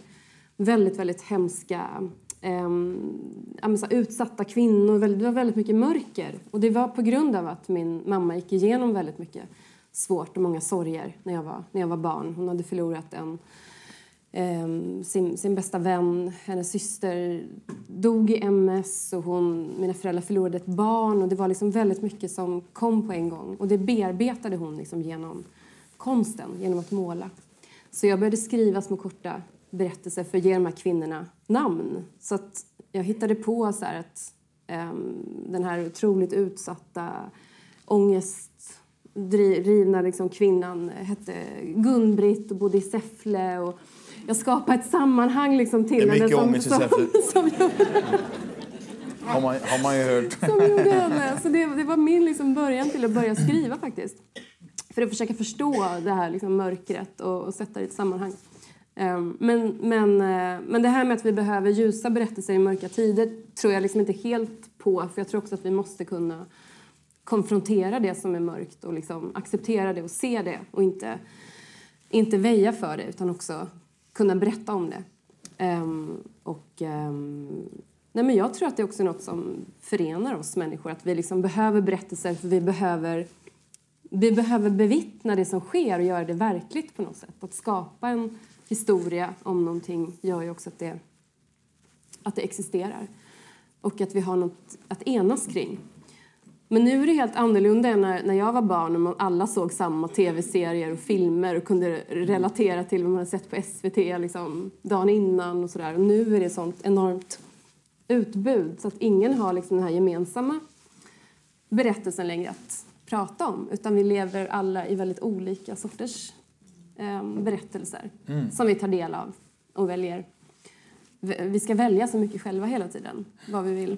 väldigt, väldigt hemska ehm, utsatta kvinnor. Det var väldigt mycket mörker. Och det var på grund av att min mamma gick igenom väldigt mycket svårt och många sorger när jag var, när jag var barn. Hon hade förlorat en, ehm, sin, sin bästa vän. Hennes syster dog i MS och hon, mina föräldrar förlorade ett barn. Och Det var liksom väldigt mycket som kom på en gång. Och Det bearbetade hon liksom genom konsten, genom att måla. Så jag började skriva små korta berättelser för att ge de här kvinnorna namn. Så att jag hittade på så att ehm, den här otroligt utsatta, ångestdrivna liksom, kvinnan hette Gun-Britt och bodde i Säffle. Och jag skapade ett sammanhang liksom, till Det är mycket henne ångest i som, Säffle. (laughs) som, gjorde, Har man, har man ju hört. som gjorde henne. Så det, det var min liksom, början till att börja skriva faktiskt. För att försöka förstå det här liksom, mörkret och, och sätta det i ett sammanhang. Um, men, men, uh, men det här med att vi behöver ljusa berättelser i mörka tider tror jag liksom inte helt på. För jag tror också att vi måste kunna konfrontera det som är mörkt och liksom acceptera det och se det och inte, inte väja för det utan också kunna berätta om det. Um, och, um, nej men jag tror att det också något som förenar oss människor. Att vi liksom behöver berättelser för vi behöver, vi behöver bevittna det som sker och göra det verkligt på något sätt. Att skapa en historia om någonting gör ju också att det, att det existerar. Och att vi har något att enas kring. Men nu är det helt annorlunda än när, när jag var barn och alla såg samma tv-serier och filmer och kunde relatera till vad man hade sett på SVT liksom, dagen innan och sådär. Och nu är det sånt enormt utbud så att ingen har liksom den här gemensamma berättelsen längre att prata om. Utan vi lever alla i väldigt olika sorters eh, berättelser som vi tar del av och väljer. Vi ska välja så mycket själva hela tiden vad vi vill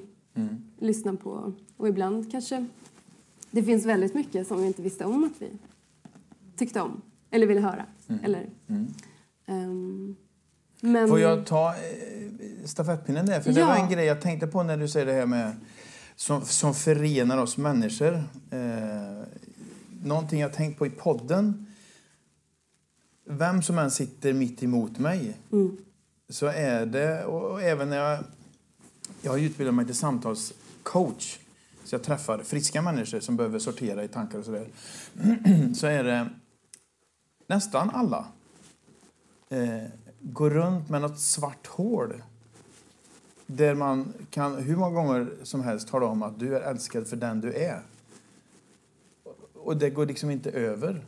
lyssna på. Och ibland kanske det finns väldigt mycket som vi inte visste om att vi tyckte om eller ville höra. Eller, ehm, men, Får jag ta eh, stafettpinnen där? För det Ja. var en grej jag tänkte på när du säger det här med som, som förenar oss människor. Eh, någonting jag tänkt på i podden. Vem som än sitter mitt emot mig så är det, och, och även när jag... Jag har utbildat mig till samtalscoach. Så jag träffar friska människor som behöver sortera i tankar och sådär. (clears throat) så är det nästan alla eh, går runt med något svart hål där man kan hur många gånger som helst tala om att du är älskad för den du är. Och det går liksom inte över.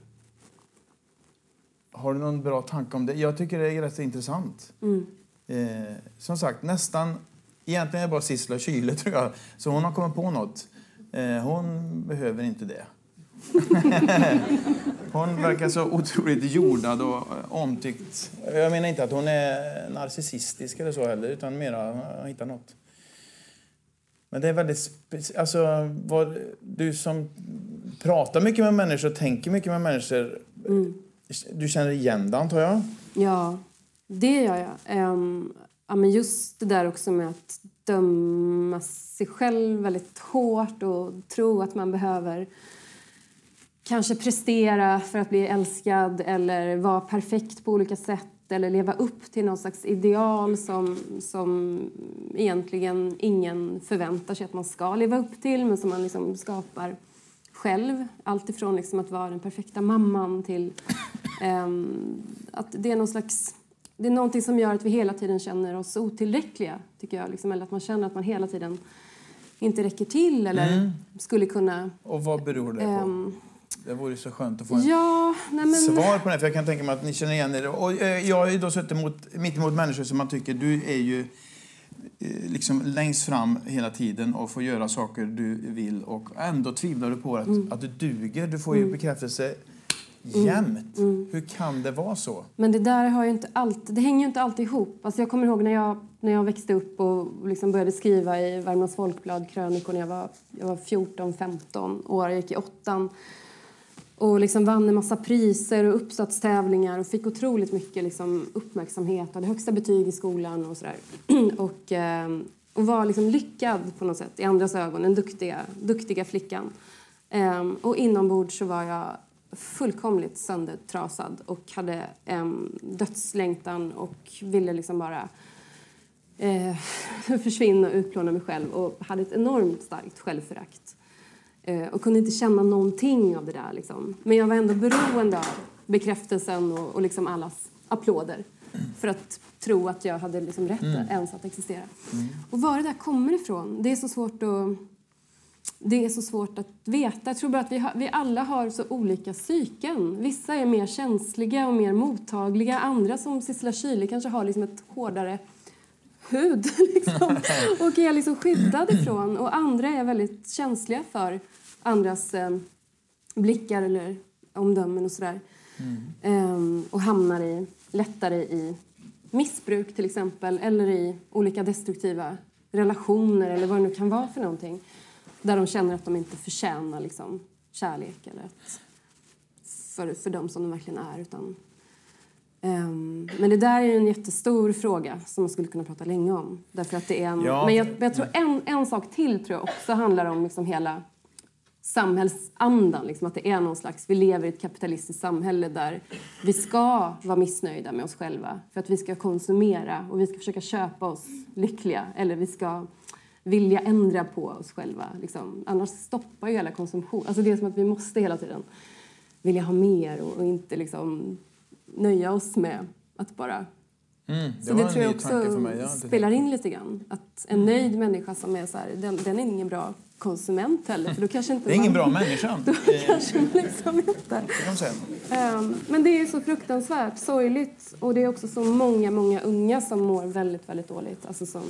Har du någon bra tanke om det? Jag tycker det är rätt intressant. Mm. Eh, som sagt, nästan Egentligen är det bara Sissela Kyle, (laughs) tror jag. Så hon har kommit på något. Eh, hon behöver inte det. (laughs) hon verkar så otroligt jordad och omtyckt. Jag menar inte att hon är narcissistisk eller så heller, utan mer har hittat något. Men det är väldigt... speci- Alltså, vad, du som pratar mycket med människor och tänker mycket med människor. Du känner igen det, antar jag? Ja, det gör jag. Ehm, ja, men just det där också med att döma sig själv väldigt hårt och tro att man behöver kanske prestera för att bli älskad eller vara perfekt på olika sätt eller leva upp till någon slags ideal som, som egentligen ingen förväntar sig att man ska leva upp till men som man liksom skapar själv. Allt ifrån liksom att vara den perfekta mamman till ehm, att det är någon slags... Det är någonting som gör att vi hela tiden känner oss otillräckliga, tycker jag. Liksom, eller att man känner att man hela tiden inte räcker till eller skulle kunna... Och vad beror det på? ehm, Det vore så skönt att få en ja, nej men... svar på det. För jag kan tänka mig att ni känner igen er. Och eh, jag har ju då suttit mot, mitt emot människor som man tycker, du är ju eh, liksom längst fram hela tiden och får göra saker du vill och ändå tvivlar du på att, Mm. att du duger. Du får ju bekräftelse jämt. Mm. Hur kan det vara så? Men det där har ju inte alltid, det hänger ju inte alltid ihop. Alltså jag kommer ihåg när jag, när jag växte upp och liksom började skriva i Värmlands Folkblad krönikor när jag var, jag var 14-15 år. Jag gick i åttan och liksom vann en massa priser och uppsatstävlingar och fick otroligt mycket liksom uppmärksamhet. Hade högsta betyg i skolan och sådär. (clears throat) och, eh, och var liksom lyckad på något sätt i andras ögon, den duktiga, duktiga flickan. Ehm, och inombords så var jag fullkomligt söndertrasad och hade ehm, dödslängtan och ville liksom bara eh, (laughs) försvinna och utplåna mig själv och hade ett enormt starkt självförakt. Eh, och kunde inte känna någonting av det där. Liksom. Men jag var ändå beroende av bekräftelsen och, och liksom allas applåder för att tro att jag hade liksom rätt ens att existera. Och var det där kommer ifrån, det är så svårt att det är så svårt att veta. Jag tror bara att vi, har, vi alla har så olika psyken. Vissa är mer känsliga och mer mottagliga. Andra, som Sissela Kyle, kanske har liksom ett hårdare hud (laughs) liksom, och är liksom skyddad ifrån. Och andra är väldigt känsliga för andras eh, blickar eller omdömen och sådär. Ehm, och hamnar i, lättare i missbruk till exempel eller i olika destruktiva relationer eller vad det nu kan vara för någonting. Där de känner att de inte förtjänar liksom, kärlek eller att, för, för dem som de verkligen är. Utan, men det där är en jättestor fråga som man skulle kunna prata länge om. Därför att det är en, Ja. Men jag, jag tror en, en sak till tror jag också handlar om liksom hela samhällsandan. Liksom, att det är någon slags, vi lever i ett kapitalistiskt samhälle där vi ska vara missnöjda med oss själva för att vi ska konsumera och vi ska försöka köpa oss lyckliga eller vi ska vilja ändra på oss själva. Liksom. Annars stoppar ju hela konsumtion. Alltså det är som att vi måste hela tiden vilja ha mer och, och inte liksom nöja oss med att bara Mm, det så det tror jag också mig. Inte spelar in lite grann. Att en nöjd människa som är så här, den, den är ingen bra konsument heller. För då kanske inte (laughs) Det är ingen man, bra människa. (laughs) Då kanske man liksom inte. Ehm, men det är så fruktansvärt sorgligt. Och det är också så många, många unga som mår väldigt, väldigt dåligt. Alltså som,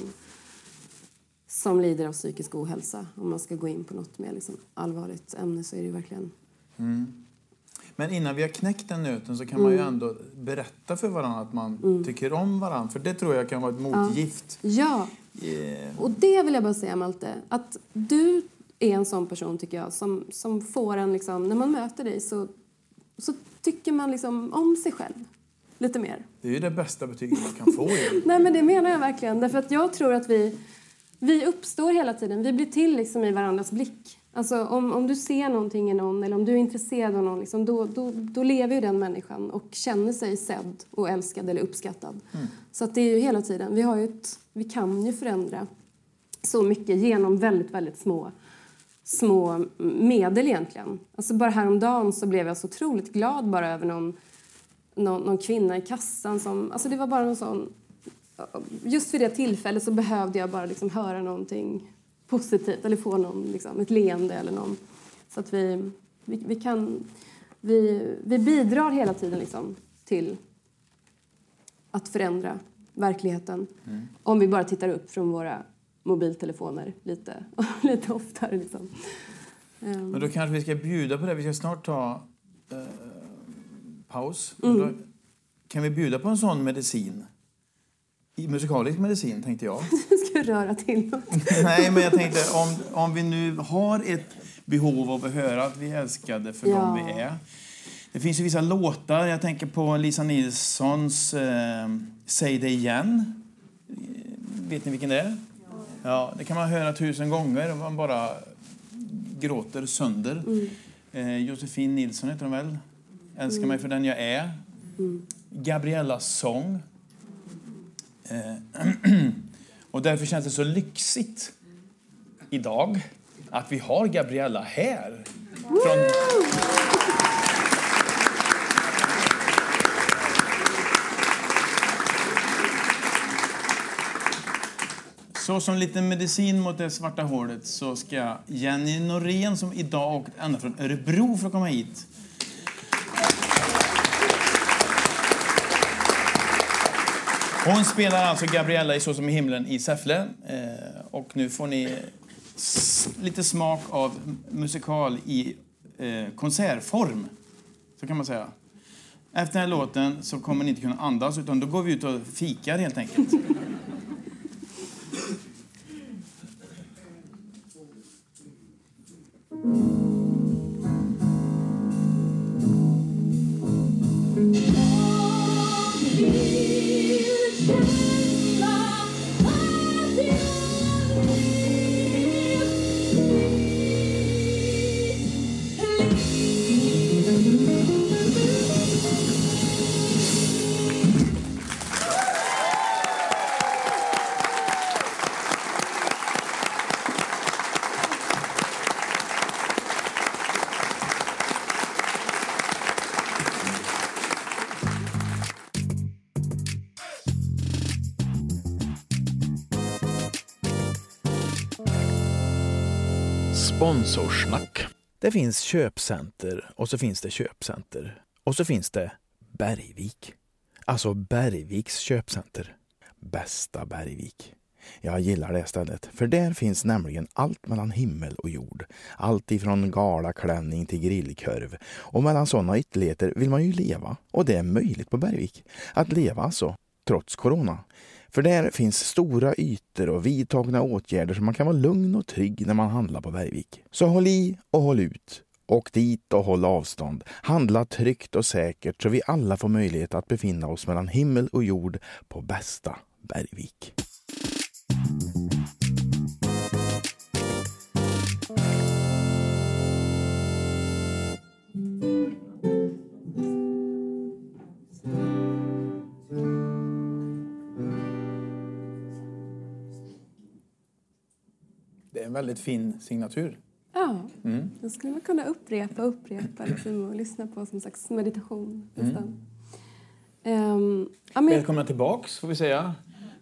som lider av psykisk ohälsa. Om man ska gå in på något mer liksom allvarligt ämne så är det ju verkligen... Men innan vi har knäckt den nöten så kan man ju Mm. ändå berätta för varandra att man tycker om varandra. För det tror jag kan vara ett motgift. Ja, Eh, Och det vill jag bara säga Malte, att du är en sån person tycker jag som, som får en liksom, när man möter dig så, så tycker man liksom om sig själv lite mer. Det är ju det bästa betyget man kan få. (laughs) Nej men det menar jag verkligen, därför att jag tror att vi, vi uppstår hela tiden, vi blir till liksom i varandras blick. Alltså om, om du ser någonting i någon eller om du är intresserad av någon, liksom, då, då, då lever ju den människan och känner sig sedd och älskad eller uppskattad. Så att det är ju hela tiden, vi, har ju ett, vi kan ju förändra så mycket genom väldigt, väldigt små, små medel egentligen. Alltså bara häromdagen så blev jag så otroligt glad bara över någon, någon, någon kvinna i kassan som, alltså det var bara någon sån just vid det tillfället så behövde jag bara liksom höra någonting positivt eller få någon, liksom, ett leende eller någon. Så att vi, vi, vi kan... Vi, vi bidrar hela tiden liksom till att förändra verkligheten. Om vi bara tittar upp från våra mobiltelefoner lite, (laughs) lite oftare. Liksom. Ehm, Men då kanske vi ska bjuda på det. Vi ska snart ta eh, paus. Mm. Då kan vi bjuda på en sån medicin? I musikalisk medicin, tänkte jag. (laughs) ska jag röra till? (laughs) Nej, men jag tänkte om, om vi nu har ett behov av att höra att vi är älskade för Ja. dem vi är. Det finns ju vissa låtar. Jag tänker på Lisa Nilssons eh, Säg det igen. Vet ni vilken det är? Ja, det kan man höra tusen gånger och man bara gråter sönder. Eh, Josefin Nilsson heter hon väl? Älskar mig för den jag är. Gabriellas sång. Eh, (clears throat) och därför känns det så lyxigt idag att vi har Gabriella här. Från... Så som lite medicin mot det svarta hålet så ska Jenny Norén som idag åkt ända från Örebro för att komma hit Hon spelar alltså Gabriella i Så som i himlen i Säffle. Eh, och nu får ni s- lite smak av musikal i eh, konsertform. Så kan man säga. Efter den här låten så kommer ni inte kunna andas utan då går vi ut och fikar helt enkelt. (laughs) Det finns köpcenter och så finns det köpcenter. Och så finns det Bergvik. Alltså Bergviks köpcenter. Bästa Bergvik. Jag gillar det stället, för där finns nämligen allt mellan himmel och jord. Allt ifrån galaklänning till grillkorv. Och mellan sådana ytterligheter vill man ju leva. Och det är möjligt på Bergvik. Att leva alltså, trots corona. För där finns stora ytor och vidtagna åtgärder så man kan vara lugn och trygg när man handlar på Bergvik. Så håll i och håll ut. Åk dit och håll avstånd. Handla tryggt och säkert så vi alla får möjlighet att befinna oss mellan himmel och jord på bästa Bergvik. En väldigt fin signatur. Ja, den skulle man kunna upprepa upprepa liksom, och lyssna på som slags meditation. Nästan. Ja, men, Välkomna tillbaks får vi säga.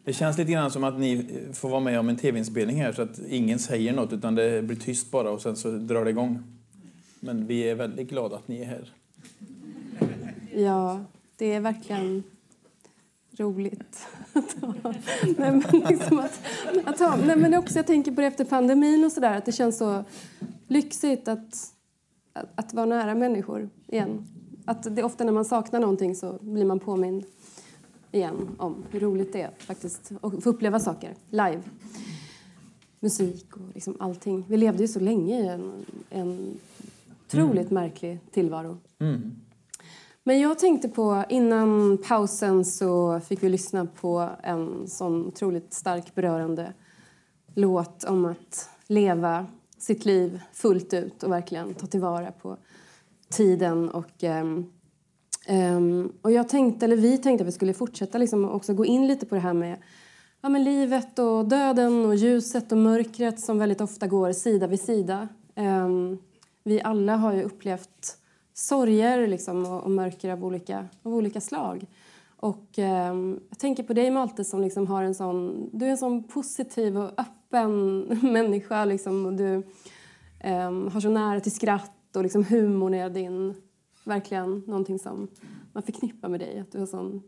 Det känns lite grann som att ni får vara med om en tv-inspelning här så att ingen säger något utan det blir tyst bara och sen så drar det igång. Men vi är väldigt glada att ni är här. ja, det är verkligen roligt att (laughs) ha. Nej, men liksom att, att ha. Nej, men också, jag tänker på det efter pandemin och sådär, att det känns så lyxigt att, att, att vara nära människor igen. Att det, ofta när man saknar någonting så blir man påmind igen om hur roligt det är faktiskt att få uppleva saker live. Musik och liksom allting. Vi levde ju så länge i en, en otroligt märklig tillvaro. Men jag tänkte på, innan pausen så fick vi lyssna på en sån otroligt stark berörande låt om att leva sitt liv fullt ut och verkligen ta tillvara på tiden. Och, um, och jag tänkte, eller vi tänkte att vi skulle fortsätta liksom också gå in lite på det här med ja, men livet och döden och ljuset och mörkret som väldigt ofta går sida vid sida. Um, vi alla har ju upplevt sorger liksom, och, och mörker av olika, av olika slag. Och ehm, jag tänker på dig Malte som liksom har en sån, du är en sån positiv och öppen (laughs) människa liksom, och du ehm, har så nära till skratt och liksom humorn är din verkligen någonting som man förknippar med dig. Att du, är sån,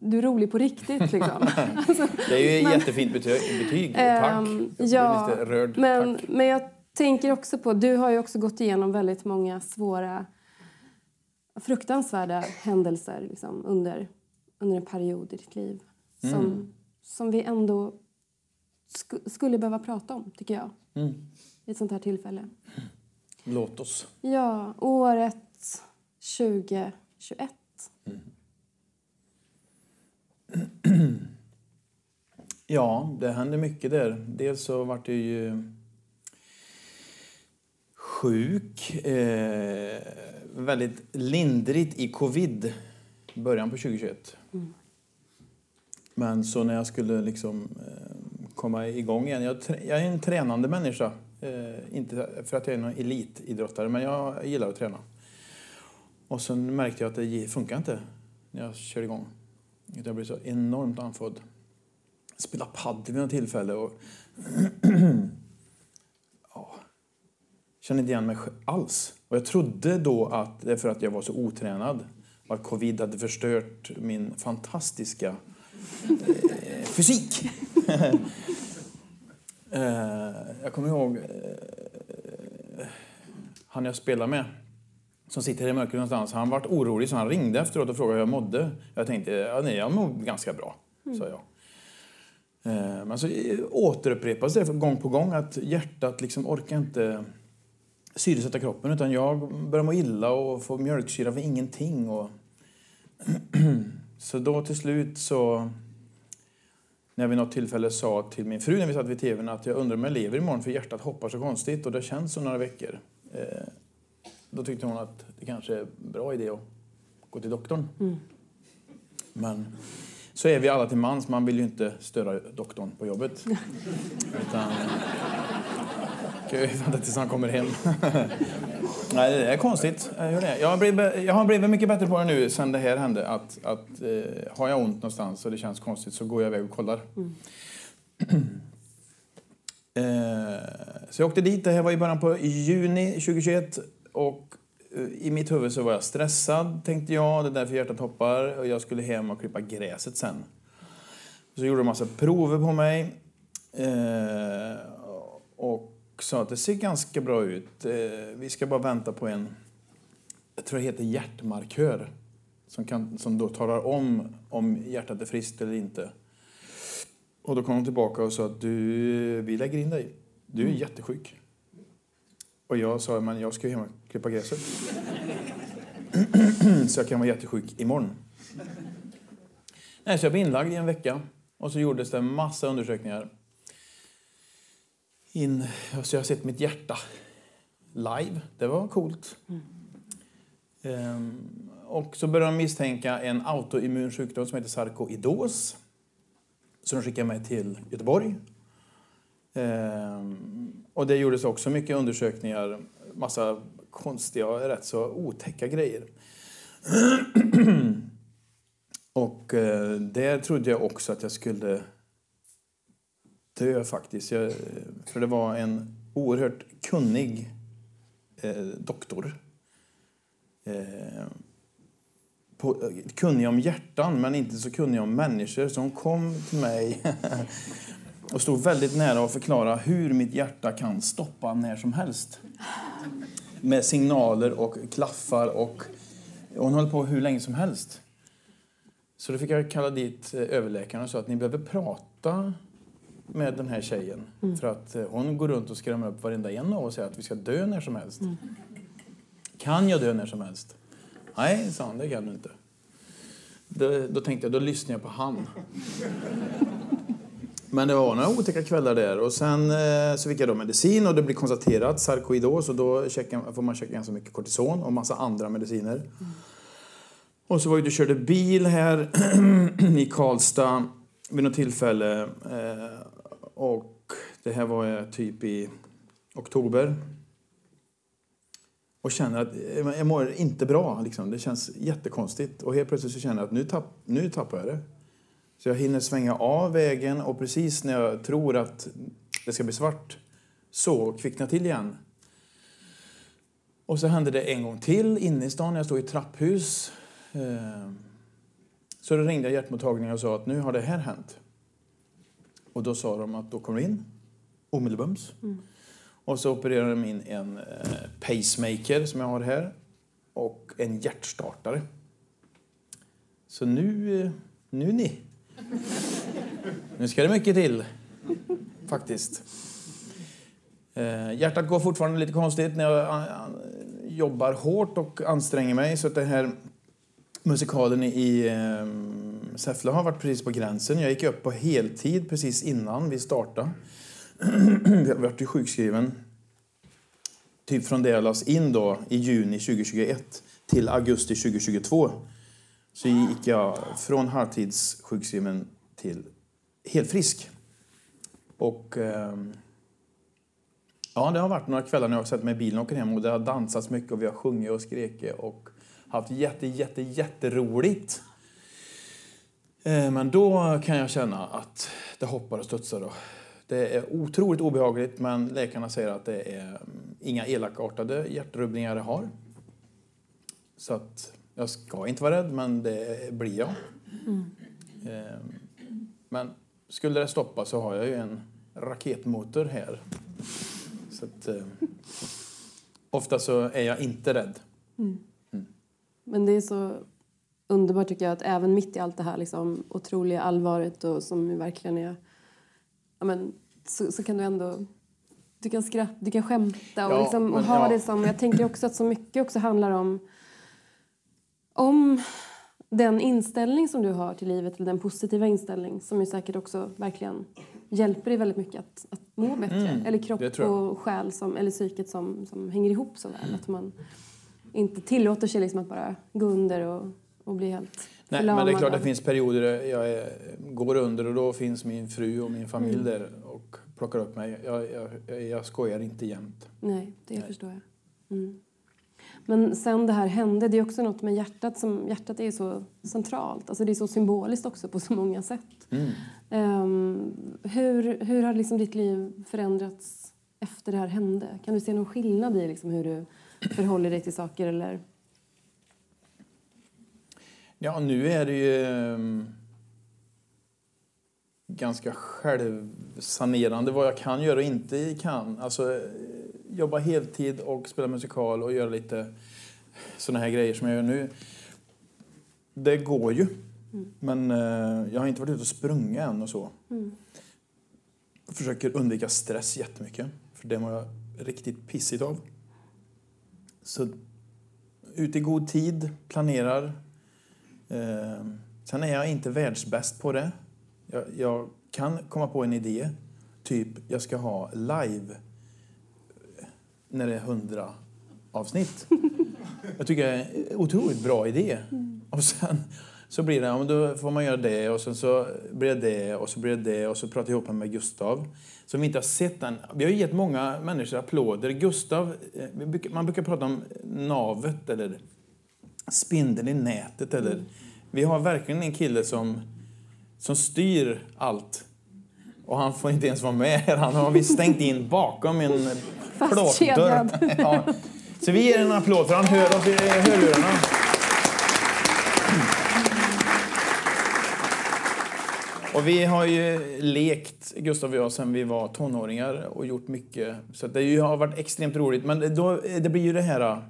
du är rolig på riktigt (laughs) liksom. alltså, Det är ju ett men- jättefint betyg. betyg. Tack. Jag ja, rörd. Men, Tack. men jag tänker också på, du har ju också gått igenom väldigt många svåra, fruktansvärda händelser liksom, under, under en period i ditt liv. Som, Mm. som vi ändå sku, skulle behöva prata om, tycker jag. Mm. I ett sånt här tillfälle. Låt oss. Ja, året 2021. (clears throat) Ja, det hände mycket där. Dels så vart jag ju sjuk. Eh, väldigt lindrigt i covid i början på 2021. Men så när jag skulle liksom eh, komma igång igen. Jag, jag är en tränande människa. Eh, inte för att jag är någon elitidrottare, men jag gillar att träna. Och sen märkte jag att det funkar inte när jag körde igång. Jag blev så enormt andfådd spela padel vid något tillfälle och (clears throat) (clears throat) kände inte igen mig alls. Och jag trodde då att det är för att jag var så otränad och att covid hade förstört min fantastiska eh, fysik. (laughs) eh, jag kommer ihåg eh, han jag spelade med som sitter i mörkret någonstans. Han vart orolig så han ringde efteråt och frågade hur jag mådde. Jag tänkte, ja, nej, jag mår ganska bra, mm. sa jag. Eh, Men så eh, återupprepas det gång på gång att hjärtat liksom orkar inte syresätta kroppen utan jag börjar må illa och får mjölksyra för ingenting. Och (clears throat) så då till slut så när jag vid något tillfälle sa till min fru när vi satt vid tvn att jag undrar om jag lever imorgon för hjärtat hoppar så konstigt och det känns så några veckor. Eh, Då tyckte hon att det kanske är en bra idé att gå till doktorn. Men så är vi alla till mans. Man vill ju inte störa doktorn på jobbet. (laughs) Utan kan ju vänta tills han kommer hem. (laughs) Nej, det är konstigt. Jag, har blivit, jag har blivit mycket bättre på det nu sen det här hände. Att, att eh, har jag ont någonstans och det känns konstigt så går jag iväg och kollar. Eh, så jag åkte dit. Det här var i början på juni 2021. Och eh, i mitt huvud så var jag stressad, tänkte jag. Det är därför hjärtat hoppar. Och jag skulle hem och klippa gräset sen. Så gjorde de massa prover på mig. Eh, och sa att det ser ganska bra ut. Eh, vi ska bara vänta på en, jag tror det heter hjärtmarkör. Som, kan, som då talar om om hjärtat är friskt eller inte. Och då kom de tillbaka och sa att du, vi lägger in dig. Du är jättesjuk. Och jag sa, men jag ska ju hem och klippa gräset. (clears throat) så jag kan vara jättesjuk imorgon. Nej, så jag blev inlagd i en vecka. Och så gjordes det en massa undersökningar. In, så jag har sett mitt hjärta live. Det var coolt. Ehm, och så började de misstänka en autoimmun sjukdom som heter sarkoidos. Så de skickade mig till Göteborg. Ehm, och det gjordes också mycket undersökningar. Massa konstiga och rätt så otäcka grejer. (clears throat) och eh, där trodde jag också att jag skulle dö faktiskt. Jag, för det var en oerhört kunnig eh, doktor. Eh, på, kunnig om hjärtan, men inte så kunnig om människor. Så hon kom till mig (laughs) och stod väldigt nära att förklara hur mitt hjärta kan stoppa när som helst. Med signaler och klaffar och hon höll på hur länge som helst. Så då fick jag kalla dit eh, överläkaren och sa att ni behöver prata med den här tjejen. För att eh, hon går runt och skrämmer upp varenda en av oss och säger att vi ska dö när som helst. Kan jag dö när som helst? Nej, sa han, det kan du inte. Då, då tänkte jag, då lyssnar jag på han. Men det var några otäcka kvällar där. Och sen eh, så fick jag då medicin och det blev konstaterat sarkoidos. Och då checkar, får man checka ganska mycket kortison och massa andra mediciner. Och så var jag och körde bil här (clears throat) i Karlstad vid något tillfälle. Och det här var jag typ i oktober. Och känner att jag mår inte bra. Liksom. Det känns jättekonstigt. Och helt plötsligt så känner jag att nu, tapp, nu tappar jag det. Så jag hinner svänga av vägen och precis när jag tror att det ska bli svart så kvicknar till igen. Och så hände det en gång till inne i stan när jag stod i ett trapphus. Eh, så då ringde jag hjärtmottagningen och sa att nu har det här hänt. Och då sa de att då kommer du in omedelbums. Och så opererade de in en eh, pacemaker som jag har här och en hjärtstartare. Så nu, eh, nu ni. Nu ska det mycket till, faktiskt. Eh, hjärtat går fortfarande lite konstigt när jag jobbar hårt och anstränger mig. Så att den här musikalen i Säffle har varit precis på gränsen. Jag gick upp på heltid precis innan vi startade. (clears throat) jag varit ju sjukskriven typ från det jag lades in då i juni 2021 till augusti 2022 så gick jag från halvtidssjukskriven till helt frisk. Och ehm, ja, det har varit några kvällar när jag har sett mig i bilen och åker hem och det har dansats mycket och vi har sjungit och skrikit och haft jätte, jätte, jätteroligt. Eh, Men då kan jag känna att det hoppar och studsar. Då. Det är otroligt obehagligt men läkarna säger att det är mm, inga elakartade hjärtrubbningar jag har. Så att jag ska inte vara rädd men det blir jag. Eh, Men skulle det stoppa så har jag ju en raketmotor här. Så att, eh, ofta så är jag inte rädd. Men det är så underbart tycker jag att även mitt i allt det här liksom, otroliga allvaret och som verkligen är... Ja, men, så, så kan du ändå... Du kan skratta, du kan skämta och, Ja, liksom, och ha ja. det som... Jag tänker också att så mycket också handlar om... Om den inställning som du har till livet, eller den positiva inställning som ju säkert också verkligen hjälper dig väldigt mycket att, att må bättre. Mm, eller kropp och själ som, eller psyket som, som hänger ihop så väl. Att man inte tillåter sig liksom att bara gå under och, och bli helt Nej, men det är klart det finns perioder där jag är, går under och då finns min fru och min familj där och plockar upp mig. Jag, jag, jag skojar inte jämt. Nej, det Nej. förstår jag. Mm. Men sen det här hände, det är också något med hjärtat som, hjärtat är ju så centralt. Alltså det är så symboliskt också på så många sätt. Mm. Ehm, hur, hur har liksom ditt liv förändrats efter det här hände? Kan du se någon skillnad i liksom hur du förhåller dig till saker eller? Ja, nu är det ju ehm, ganska självsanerande vad jag kan göra och inte kan. Alltså, eh, jobba heltid och spela musikal och göra lite såna här grejer som jag gör nu. Det går ju. Men eh, jag har inte varit ute och sprungit än och så. Jag försöker undvika stress jättemycket. För det mår jag riktigt pissigt av. Så ut i god tid, planerar. Eh, sen är jag inte världsbäst på det. Jag, jag kan komma på en idé. Typ, jag ska ha live eh, när det är 100 avsnitt. (laughs) Jag tycker det är en otroligt bra idé. Och sen så blir det, ja, men då får man göra det och sen så blir det det och så blir det det och så pratar jag ihop med Gustav. Som vi inte har sett än. Vi har ju gett många människor applåder. Gustav, eh, man brukar prata om navet eller spindeln i nätet. Eller, vi har verkligen en kille som, som styr allt. Och han får inte ens vara med. Han har vi stängt in bakom en plåtdörr. (laughs) Ja. Så vi ger en applåd för han hör oss i hörlurarna. Och vi har ju lekt, Gustav och jag, sen vi var tonåringar och gjort mycket. Så det har varit extremt roligt. Men då, det blir ju det här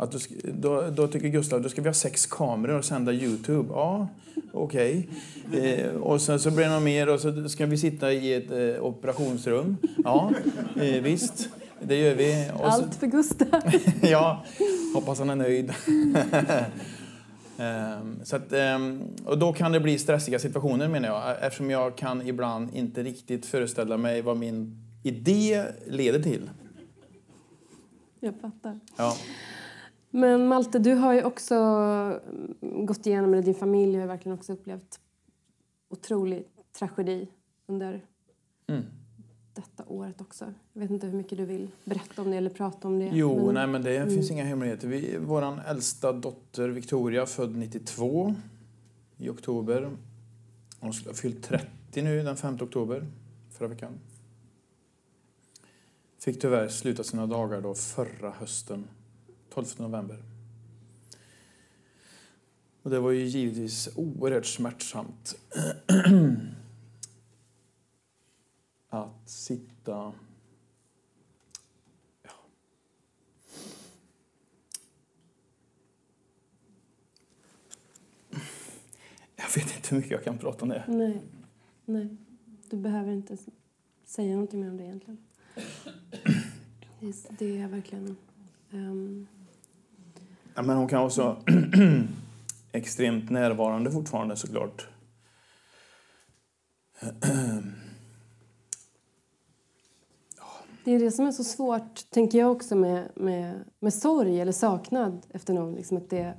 att du, då, då tycker Gustav då ska vi ha sex kameror och sända Youtube. Ja, okej. Eh, och sen så blir det något mer och så ska vi sitta i ett eh, operationsrum. Ja, eh, visst. Det gör vi. Och så, Allt för Gustav. (laughs) ja, hoppas han är nöjd. (laughs) Ehm, så att, ehm, och då kan det bli stressiga situationer menar jag eftersom jag kan ibland inte riktigt föreställa mig vad min idé leder till. Jag fattar. Ja. Men Malte, du har ju också mm, gått igenom, eller din familj har ju verkligen också upplevt otrolig tragedi under Mm. detta året också. Jag vet inte hur mycket du vill berätta om det eller prata om det. Jo, men- nej men det finns inga hemligheter. Vi, våran äldsta dotter Victoria, född 92 i oktober. Hon skulle ha fyllt 30 nu den 5 oktober, förra veckan. Fick tyvärr sluta sina dagar då förra hösten. 12 november. Och det var ju givetvis oerhört smärtsamt (clears throat) att sitta... Ja. Jag vet inte hur mycket jag kan prata om det. Nej. Nej. Du behöver inte säga någonting mer om det egentligen. (clears throat) Det är, verkligen... Um Ja, men hon kan vara så (clears throat) extremt närvarande fortfarande såklart. Det är det som är så svårt, tänker jag också, med, med, med sorg eller saknad efter någon. Liksom att det,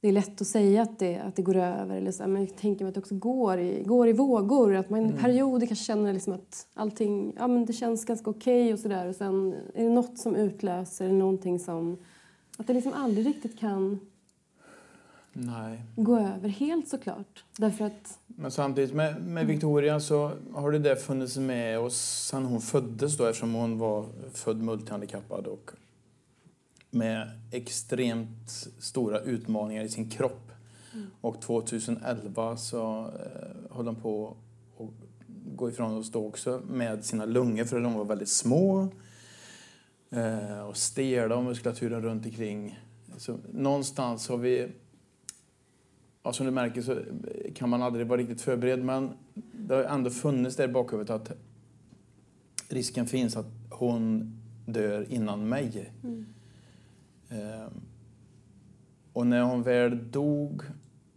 det är lätt att säga att det, att det går över. Eller så, men jag tänker mig att det också går i, går i vågor. Att man i perioder kanske känner liksom att allting ja, men det känns ganska okej och sådär. Och sen är det något som utlöser någonting som... Att det liksom aldrig riktigt kan Nej. gå över helt såklart. Därför att... Men samtidigt med, med Victoria så har det där funnits med oss sedan hon föddes då eftersom hon var född multihandikappad och med extremt stora utmaningar i sin kropp. Och 2011 så eh, höll hon på att gå ifrån oss då också med sina lungor för de var väldigt små och stela och muskulaturen runt omkring. Så någonstans har vi Ja, som du märker så kan man aldrig vara riktigt förberedd men det har ändå funnits där i bakhuvudet att risken finns att hon dör innan mig. Ehm, och när hon väl dog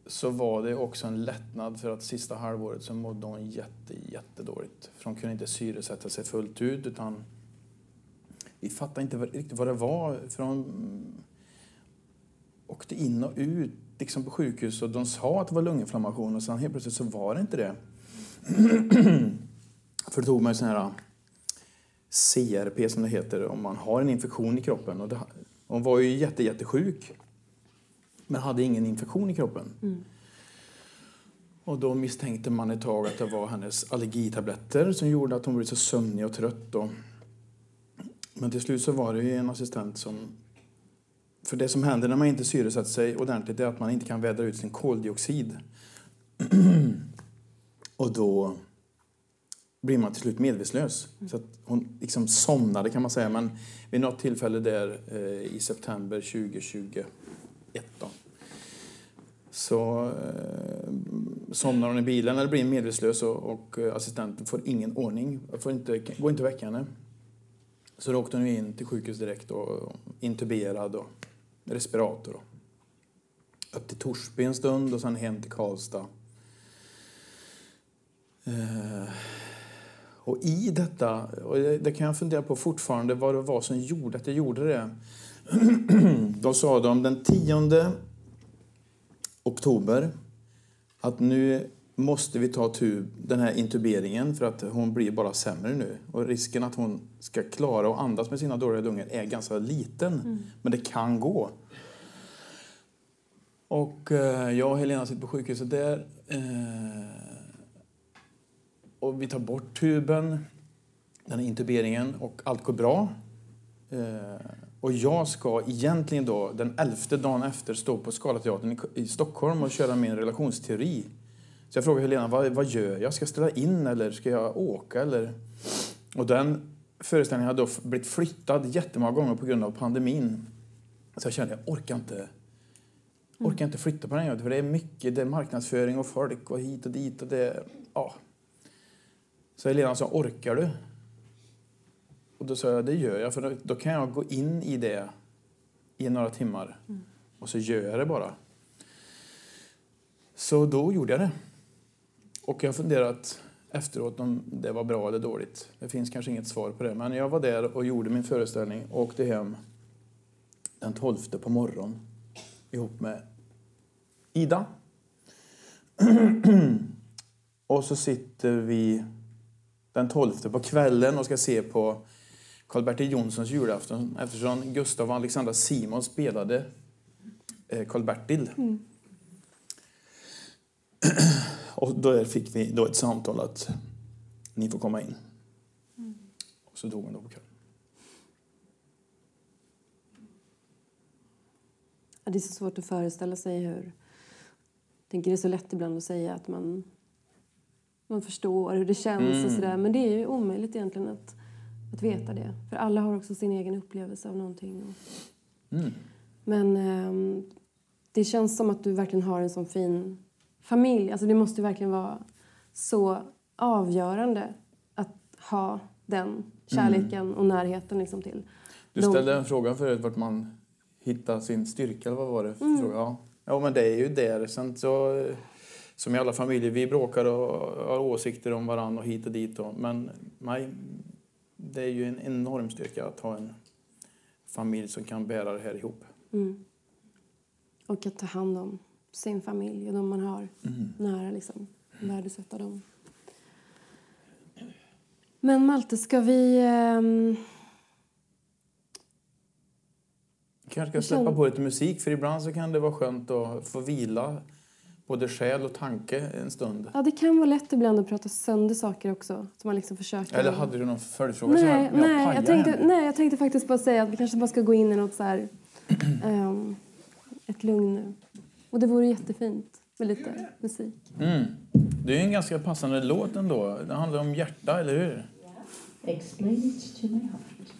så var det också en lättnad för att sista halvåret så mådde hon jätte, jättedåligt. För hon kunde inte syresätta sig fullt ut utan vi fattade inte riktigt vad det var för hon åkte in och ut liksom på sjukhus och de sa att det var lunginflammation och sen helt plötsligt så var det inte det. (clears throat) För det tog mig sån här CRP som det heter om man har en infektion i kroppen. Och det, hon var ju jätte, jättesjuk men hade ingen infektion i kroppen. Och då misstänkte man ett tag att det var hennes allergitabletter som gjorde att hon blev så sömnig och trött. Och... Men till slut så var det ju en assistent som för det som händer när man inte syresätter sig ordentligt är att man inte kan vädra ut sin koldioxid. (clears throat) och då blir man till slut medvetslös. Så att hon liksom somnade kan man säga. Men vid något tillfälle där eh, i september 2021 då, så eh, somnar hon i bilen eller blir medvetslös och, och eh, assistenten får ingen ordning. Får inte, går inte att väcka henne. Så då åkte hon in till sjukhus direkt och intuberad och respirator. Då. Upp till Torsby en stund och sen hem till Karlstad. Eh, och i detta, och det, det kan jag fundera på fortfarande, vad det var som gjorde att jag gjorde det. (clears throat) Då sa de den 10 oktober att nu måste vi ta tub, den här intuberingen för att hon blir bara sämre nu. Och risken att hon ska klara att andas med sina dåliga lungor är ganska liten. Men det kan gå. Och eh, jag och Helena sitter på sjukhuset där. Eh, och vi tar bort tuben, den här intuberingen, och allt går bra. Eh, och jag ska egentligen då den elfte dagen efter stå på Scalateatern i, i Stockholm och köra min relationsteori. Så jag frågade Helena, vad, vad gör jag? Ska jag ställa in eller ska jag åka? Eller? Och den föreställningen hade då blivit flyttad jättemånga gånger på grund av pandemin. Så jag kände, jag orkar inte, orkar inte flytta på den för det är mycket, det är marknadsföring och folk och hit och dit och det, ja. Så Helena sa, orkar du? Och då sa jag, det gör jag, för då, då kan jag gå in i det i några timmar. Och så gör jag det bara. Så då gjorde jag det. Och jag har funderat efteråt om det var bra eller dåligt. Det finns kanske inget svar på det. Men jag var där och gjorde min föreställning och åkte hem den 12 på morgonen ihop med Ida. (clears throat) och så sitter vi den 12 på kvällen och ska se på Karl-Bertil Jonssons julafton eftersom Gustav och Alexandra Simon spelade eh, Karl-Bertil. (clears throat) Och då fick vi då ett samtal att ni får komma in. Och så dog hon då på kvällen. Ja, det är så svårt att föreställa sig hur... Jag tänker det är så lätt ibland att säga att man, man förstår hur det känns och sådär. Men det är ju omöjligt egentligen att, att veta det. För alla har också sin egen upplevelse av någonting. Och... Men ehm, det känns som att du verkligen har en sån fin familj. Alltså det måste verkligen vara så avgörande att ha den kärleken och närheten liksom till. Du de- ställde en fråga förut vart man hittar sin styrka, eller vad var det Mm. fråga? Ja. ja, men det är ju där. Sen så, som i alla familjer, vi bråkar och har åsikter om varandra och hit och dit. Och, men nej, det är ju en enorm styrka att ha en familj som kan bära det här ihop. Mm. Och att ta hand om sin familj och de man har nära. Liksom. Värdesätta dem. Men Malte, ska vi... Vi kanske ska Jag släppa på lite musik, för ibland så kan det vara skönt att få vila både själ och tanke en stund. ja, det kan vara lätt ibland att prata sönder saker också. Så man liksom försöker... Eller hade du någon följdfråga? som Nej, jag- jag nej, pajar jag tänkte, nej, jag tänkte faktiskt bara säga att vi kanske bara ska gå in i något så här... ehm, ett lugn nu. Och det vore jättefint med lite musik. Mm. Det är ju en ganska passande låt ändå. Det handlar om hjärta, eller hur? Explain it to my heart.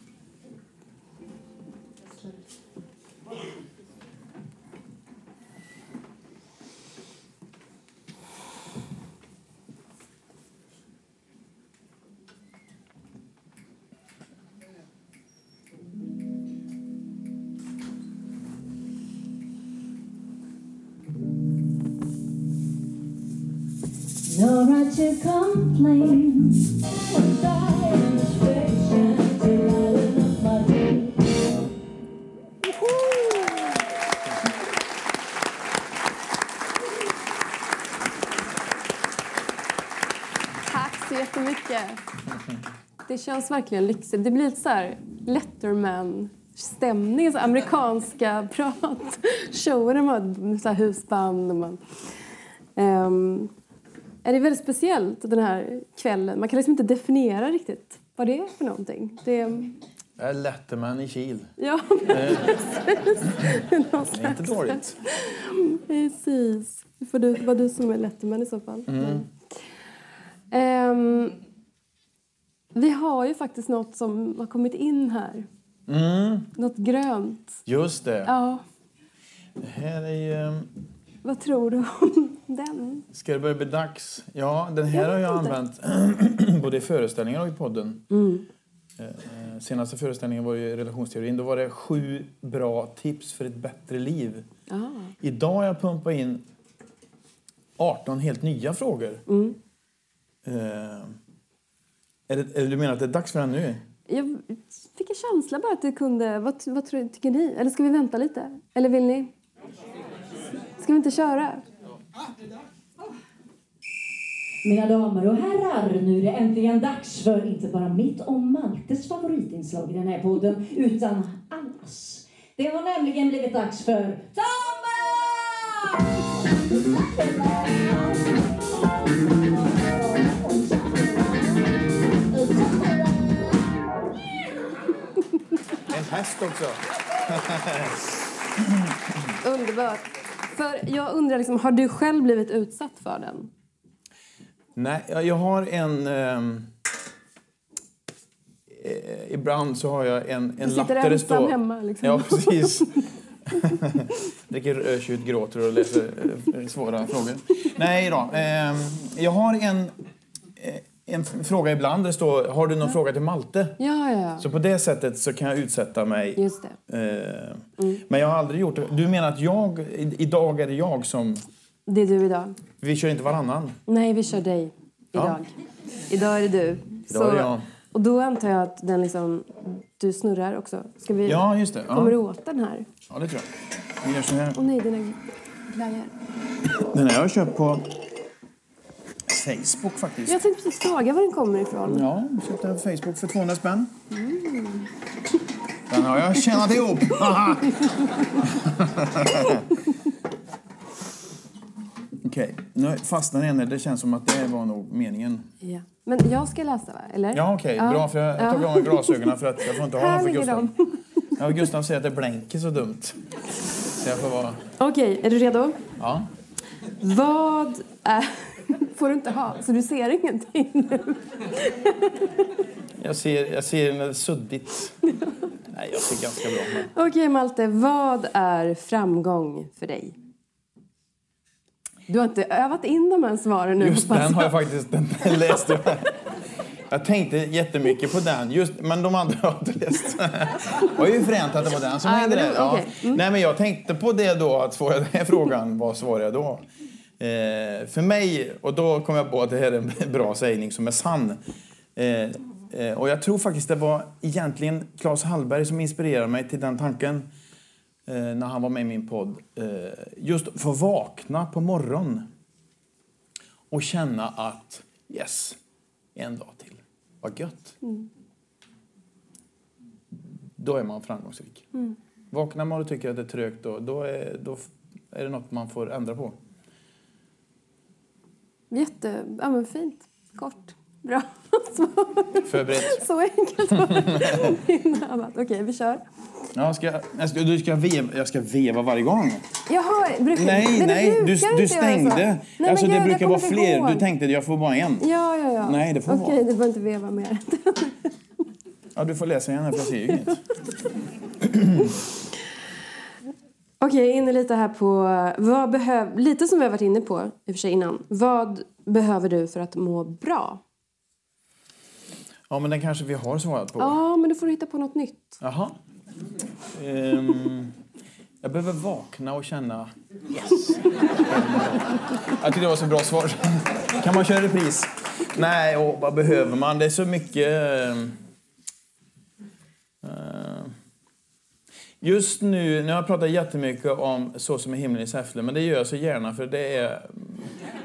Right to complain. Tack så jättemycket. Det känns verkligen lyxigt. Det blir lite så här Letterman-stämning, så amerikanska prat. Shower med har så här husband och man... um, är det väldigt speciellt den här kvällen? Man kan liksom inte definiera riktigt vad det är för någonting. Det är, Jag är Letterman i Kil. ja, Eh, precis. Det är inte dåligt. Precis. Det får du, var du som är Letterman i så fall. Ehm, vi har ju faktiskt något som har kommit in här. Mm, Något grönt. just det. Ja, Det här är ju... vad tror du om den? Ska det börja bli dags? Ja, den här Jag har jag använt (clears throat) både i föreställningar och i podden. Mm. Eh, Senaste föreställningen var ju relationsteorin. Då var det sju bra tips för ett bättre liv. Ja. Idag har jag pumpat in 18 helt nya frågor. Mm. Eh, är det, du menar att det är dags för den nu? Jag fick en känsla bara att det kunde... Vad, vad tror, tycker ni? Eller ska vi vänta lite? Eller vill ni? Ska vi inte köra? Mina damer och herrar, nu är det äntligen dags för inte bara mitt och Maltes favoritinslag i den här podden, utan allas. Det har nämligen blivit dags för En häst också. (laughs) Underbart. För jag undrar, liksom, har du själv blivit utsatt för den? Nej, jag har en... ehm, eh, ibland så har jag en, en Du lapp sitter där det ensam står... hemma. Liksom. Ja, precis. (laughs) Dricker rödtjut, gråter och läser eh, svåra frågor. Nej då. ehm, jag har en, eh, en fråga ibland där det står Har du någon fråga till Malte? Ja, ja, ja. Så på det sättet så kan jag utsätta mig. Just det. Eh, Men jag har aldrig gjort det. Du menar att jag, idag är det jag som... Det är du idag. Vi kör inte varannan? Nej, vi kör dig idag. Idag är det du. Idag är det jag. Och då antar jag att den liksom, du snurrar också. Ska vi, Ja, just det. Kommer du Ja, åt den här? ja det tror jag. Vi gör så här. Åh nej, dina glajjor. Den här har jag köpt på Facebook faktiskt. Jag tänkte precis fråga var den kommer ifrån. Ja, jag köpte den på Facebook för 200 spänn. Den har jag tjänat ihop. (laughs) Okej, nu fastnar den. Det känns som att det var nog meningen. Ja. Men jag ska läsa, va? Eller? Ja, okej. Ja. Bra, för jag Ja. tog av mig glasögonen för att jag får inte ha dem för Gustav. Ja, Gustav säger att det blänker så dumt. Så jag får vara... Okej, är du redo? Ja. Vad är... får du inte ha, så du ser ingenting nu. Jag ser, jag ser suddigt. Nej, jag ser ganska bra. Okej, Malte. Vad är framgång för dig? Du har inte övat in de här svaren nu. Just den har jag faktiskt den (laughs) läst. Jag. jag tänkte jättemycket på den, just, men de andra har jag inte läst. Det var ju fränt att det var den som Ja, hängde där. Okej. Mm. Nej, men jag tänkte på det då, att får jag den här frågan, vad svarar jag då? Eh, för mig, och då kom jag på att det här är en (laughs) bra sägning som är sann. Eh, eh, och jag tror faktiskt det var egentligen Claes Hallberg som inspirerade mig till den tanken eh, när han var med i min podd. Eh, just få vakna på morgonen och känna att yes, en dag till. Vad gött. Då är man framgångsrik. Vaknar man och tycker att det är trögt då, då, är, då är det något man får ändra på. Jätte... Ja, men fint. Kort. Bra svar. (laughs) Förberett. Så enkelt var det. Okej, vi kör. Ja, ska, jag, jag ska, du ska veva, jag ska veva varje gång. Jag hör... Brukar, Nej, det nej, du, du stängde. Nej, alltså, men det gud, brukar vara fler. ihåg. Du tänkte jag får bara en. Ja, ja, ja. Nej, det får Okej, vara. du behöver inte veva mer. Ja, du får läsa igen här, för jag ser ju inget. (clears throat) Okej, inne lite här på... Vad behöv, lite som vi har varit inne på i och för sig innan. Vad behöver du för att må bra? Ja, men den kanske vi har svarat på. Ja, men då får du hitta på något nytt. Jaha. Ehm, jag behöver vakna och känna yes. Jag tyckte det var så bra svar. Kan man köra repris? Nej, och vad behöver man? Det är så mycket... eh, Just nu, nu har jag pratat jättemycket om Så som i himlen i Säffle, men det gör jag så gärna för det är...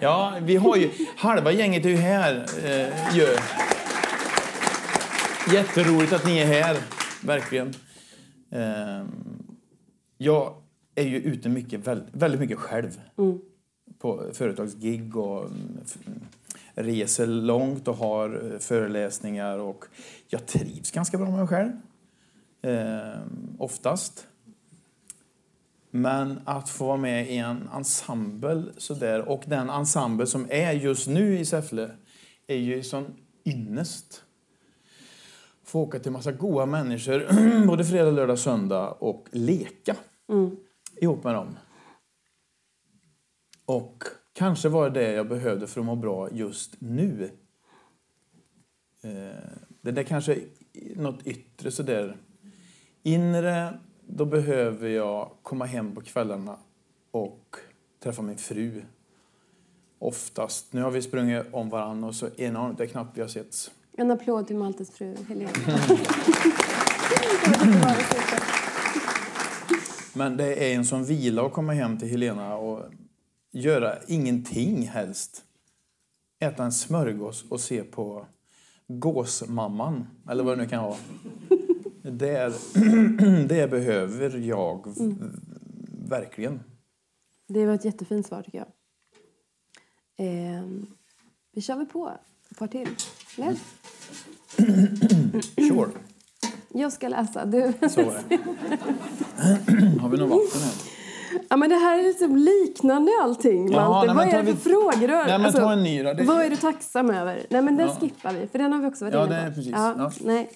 Ja, vi har ju... Halva gänget är ju här. Eh, ju. Jätteroligt att ni är här, verkligen. Ehm, jag är ju ute mycket, väldigt, mycket själv. På företagsgig och mm, reser långt och har eh, föreläsningar och jag trivs ganska bra med mig själv. Ehm, oftast. Men att få vara med i en ensemble sådär och den ensemble som är just nu i Säffle är ju sån ynnest. Få åka till massa goa människor (clears throat) både fredag, lördag, söndag och leka ihop med dem. Och kanske var det det jag behövde för att må bra just nu. Eh, Det där kanske är något yttre sådär. Inre, då behöver jag komma hem på kvällarna och träffa min fru. Oftast. Nu har vi sprungit om varandra och så enormt, det är knappt vi har setts. En applåd till Maltes fru Helene. (laughs) Men det är en sån vila att komma hem till Helena och göra ingenting helst. Äta en smörgås och se på Gåsmamman, eller vad det nu kan vara. Det, är, (clears throat) det behöver jag v- verkligen. Det var ett jättefint svar tycker jag. Ehm, vi kör väl på ett par till. Eller? (clears throat) Sure, Jag ska läsa. Du. det. (clears throat) Har vi något vatten här? Ja, men det här är liksom liknande allting, Jaha, nej, Vad är det för vi- frågor du? Nej, ta en ny. Det- Vad är du tacksam över? Nej, men den Ja. skippar vi, för den har vi också varit Ja, inne det på. är precis. Ja, Ja. Nej.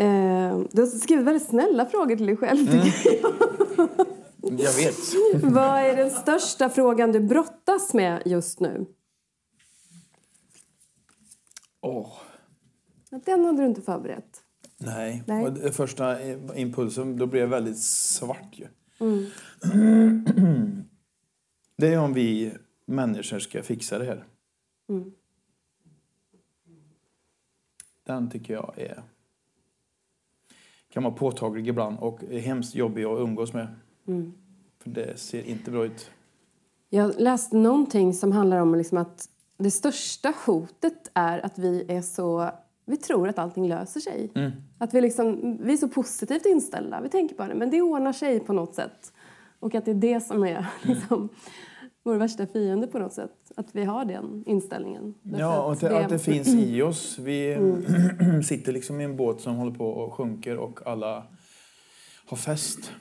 Ehm, du har skrivit väldigt snälla frågor till dig själv. Mm. (laughs) Jag vet. Vad är den största frågan du brottas med just nu? Åh, Den hade du inte förberett. nej. Nej. Och det första impulsen, då blev jag väldigt svart ju. (clears throat) Det är om vi människor ska fixa det här. Den tycker jag är kan vara påtaglig ibland och är hemskt jobbig att umgås med. För det ser inte bra ut. Jag läste någonting som handlar om liksom att det största hotet är att vi är så... Vi tror att allting löser sig. Att vi, liksom, vi är så positivt inställda. Vi tänker bara men det ordnar sig på något sätt. Och att det är det som är liksom, vår värsta fiende på något sätt. Att vi har den inställningen. Därför Ja, och att det, att det finns i oss. Vi (clears throat) sitter liksom i en båt som håller på och sjunker och alla har fest.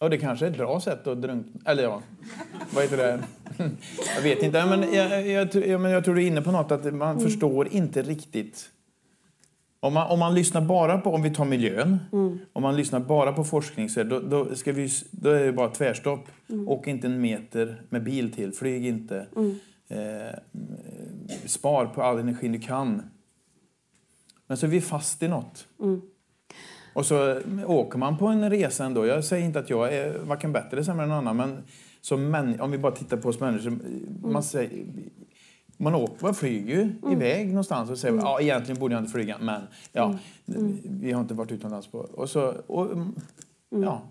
Ja, det kanske är ett bra sätt att drunkna. Eller ja, vad heter det? (laughs) Jag vet inte. Men jag, jag, jag, jag tror du är inne på något, att man förstår inte riktigt. Om man, om man lyssnar bara på, om vi tar miljön, om man lyssnar bara på forskning så är, då, då, ska vi, då är det bara tvärstopp. Åk inte en meter med bil till, flyg inte. Eh, spar på all energi du kan. Men så är vi fast i något. Och så åker man på en resa ändå. Jag säger inte att jag är varken bättre eller sämre än någon annan. Men som män, om vi bara tittar på oss människor. Man, säger, man, åker, man flyger ju iväg någonstans och säger ja, egentligen borde jag inte flyga. Men ja, vi har inte varit utomlands på... Och så, och, ja.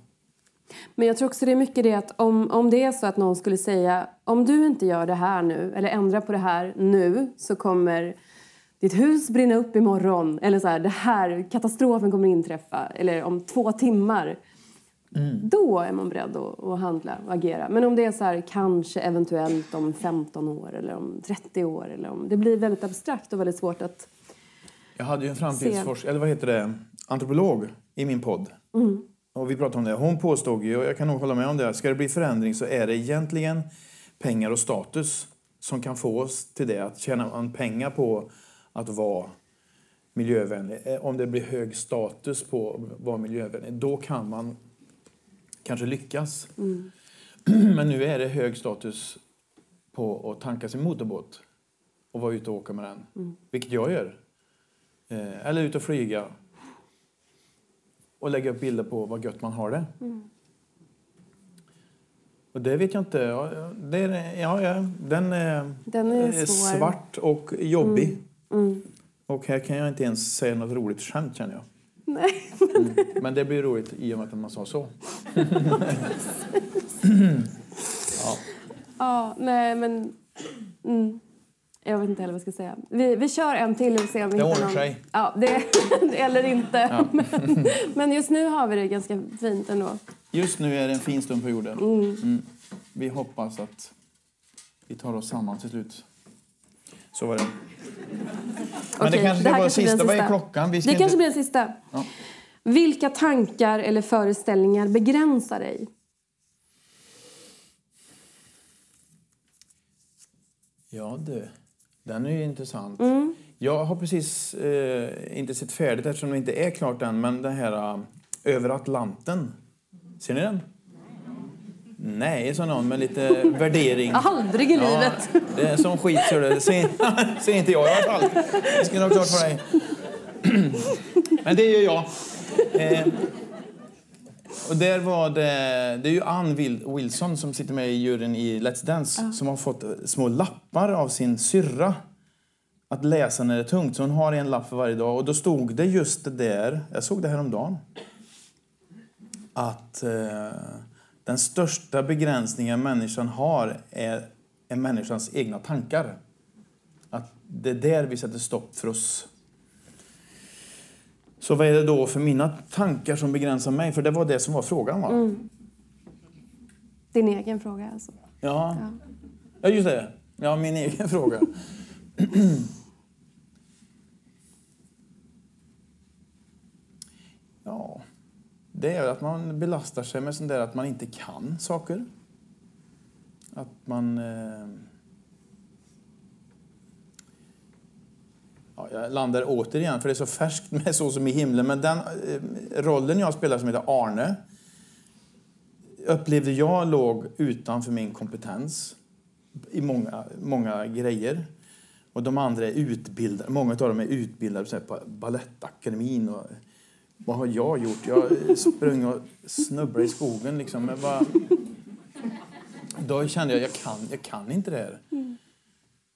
Men jag tror också det är mycket det att om, om det är så att någon skulle säga om du inte gör det här nu eller ändrar på det här nu så kommer ditt hus brinna upp imorgon eller så här, det här katastrofen kommer inträffa eller om två timmar. Då är man beredd att, att handla och agera. Men om det är så här kanske eventuellt om 15 år eller om 30 år eller om det blir väldigt abstrakt och väldigt svårt att Jag hade ju en framtidsforskare, eller vad heter det, antropolog i min podd. Och vi pratade om det. Hon påstod ju, och jag kan nog hålla med om det, ska det bli förändring så är det egentligen pengar och status som kan få oss till det. Att tjäna man pengar på att vara miljövänlig, eh, om det blir hög status på att vara miljövänlig, då kan man kanske lyckas. (clears throat) Men nu är det hög status på att tanka sin motorbåt och vara ute och åka med den. Vilket jag gör. Eh, eller ut och flyga. Och lägga upp bilder på vad gött man har det. Och det vet jag inte. Ja, det är, ja, ja, den är, Den är svart och jobbig. Och här kan jag inte ens säga något roligt skämt känner jag. Nej. Mm. Men det blir roligt i och med att man sa så. Ja, nej men... Mm. Jag vet inte heller vad jag ska säga. Vi, vi kör en till och ser om vi Det hittar ordnar någon. sig. Ja, det, (laughs) eller inte. Men, (laughs) men just nu har vi det ganska fint ändå. Just nu är det en fin stund på jorden. Mm. Vi hoppas att vi tar oss samman till slut. Så var det. Men det kanske här vara blir sista. Vad är klockan? Det inte- kanske blir den sista. Ja. Vilka tankar eller föreställningar begränsar dig? Ja du, den är ju intressant. Mm. Jag har precis eh, inte sett färdigt eftersom det inte är klart än, men den här eh, Över Atlanten. Ser ni den? Nej, sa någon med lite värdering. (laughs) Aldrig i Ja, livet. det är som skit, ser du. Ser, (laughs) ser inte jag i alla fall. Det ska du ha klart för dig. (clears throat) Men det gör jag. Eh, och där var det, det är ju Ann Wil- Wilson som sitter med i juryn i Let's Dance som har fått eh, små lappar av sin syrra att läsa när det är tungt. Så hon har en lapp för varje dag. Och då stod det just det där, jag såg det här om dagen att eh, den största begränsningen människan har är, är människans egna tankar. Att det är där vi sätter stopp för oss. Så vad är det då för mina tankar som begränsar mig? För det var det som var frågan va? Din egen fråga alltså. Ja. ja, just det. Ja, min egen (laughs) fråga. (clears throat) ja, det är att man belastar sig med sånt där att man inte kan saker. Att man... Eh... Ja, jag landar återigen, för det är så färskt med Så som i himlen. Men den eh, rollen jag spelar som heter Arne upplevde jag låg utanför min kompetens i många, många grejer. Och de andra är utbildade, många av dem är utbildade på Balettakademin. Och, vad har jag gjort? Jag sprang och snubblade i skogen liksom. Men bara, då kände jag, jag kan, jag kan inte det här.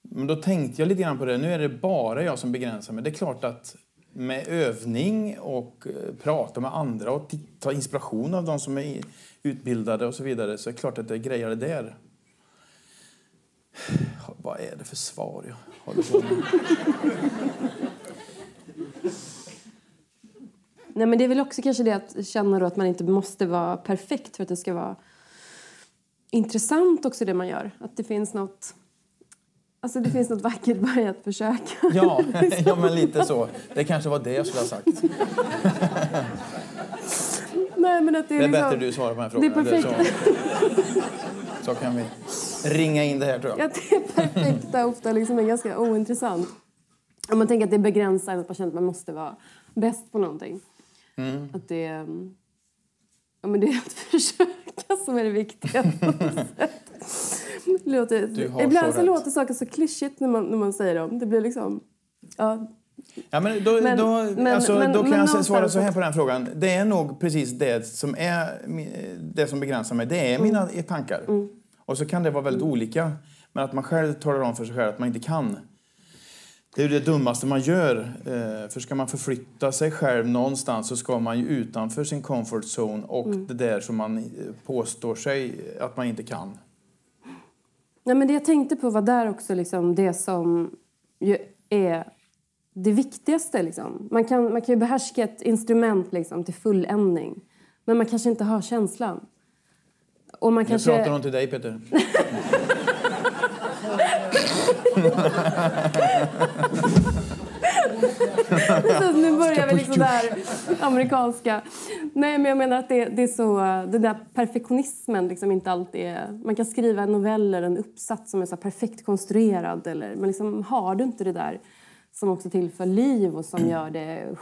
Men då tänkte jag lite grann på det, nu är det bara jag som begränsar mig. Det är klart att med övning och eh, prata med andra och ta inspiration av de som är utbildade och så vidare så är det klart att det grejar det där. Vad är det för svar jag håller på med? Nej, men det är väl också kanske det att känna då att man inte måste vara perfekt för att det ska vara intressant också det man gör. Att det finns något, alltså det finns något vackert bara i att försöka. (laughs) Ja, (laughs) ja, men lite så. Det kanske var det jag skulle ha sagt. (laughs) Nej, men att det är, Det är liksom, bättre du svarar på den här Det är frågan. perfekt. Så, så kan vi ringa in det här tror jag. Att det är perfekta ofta liksom är ganska ointressant. Om man tänker att det begränsar, att man känner att man måste vara bäst på någonting. Mm. Att det, är- ja, men det är att (laughs) försöka som är det viktiga. (laughs) låter, ibland så så, låter saker så klyschigt när man, när man säger dem. Det blir liksom... Ja, Ja, men då, Men- då, men- alltså, men- då kan jag svara så här på den frågan. Det är nog precis det som, är, det som begränsar mig. Det är Mm. mina tankar. Och så kan det vara väldigt olika. Men att man själv talar om för sig själv att man inte kan. Det är det dummaste man gör. Eh, För ska man förflytta sig själv någonstans så ska man ju utanför sin comfort zone och Mm. det där som man eh, påstår sig att man inte kan. Nej, men det jag tänkte på var där också liksom det som är det viktigaste. Liksom. Man, kan, man kan ju behärska ett instrument liksom, till fulländning. Men man kanske inte har känslan. Och man Nu kanske... pratar hon till dig Peter. (laughs) Precis, nu börjar vi liksom där amerikanska. Nej, men jag menar att det, det är så... Den där perfektionismen liksom inte alltid är... Man kan skriva en novell eller en uppsats som är så perfekt konstruerad. Eller, men liksom har du inte det där som också tillför liv och som gör det...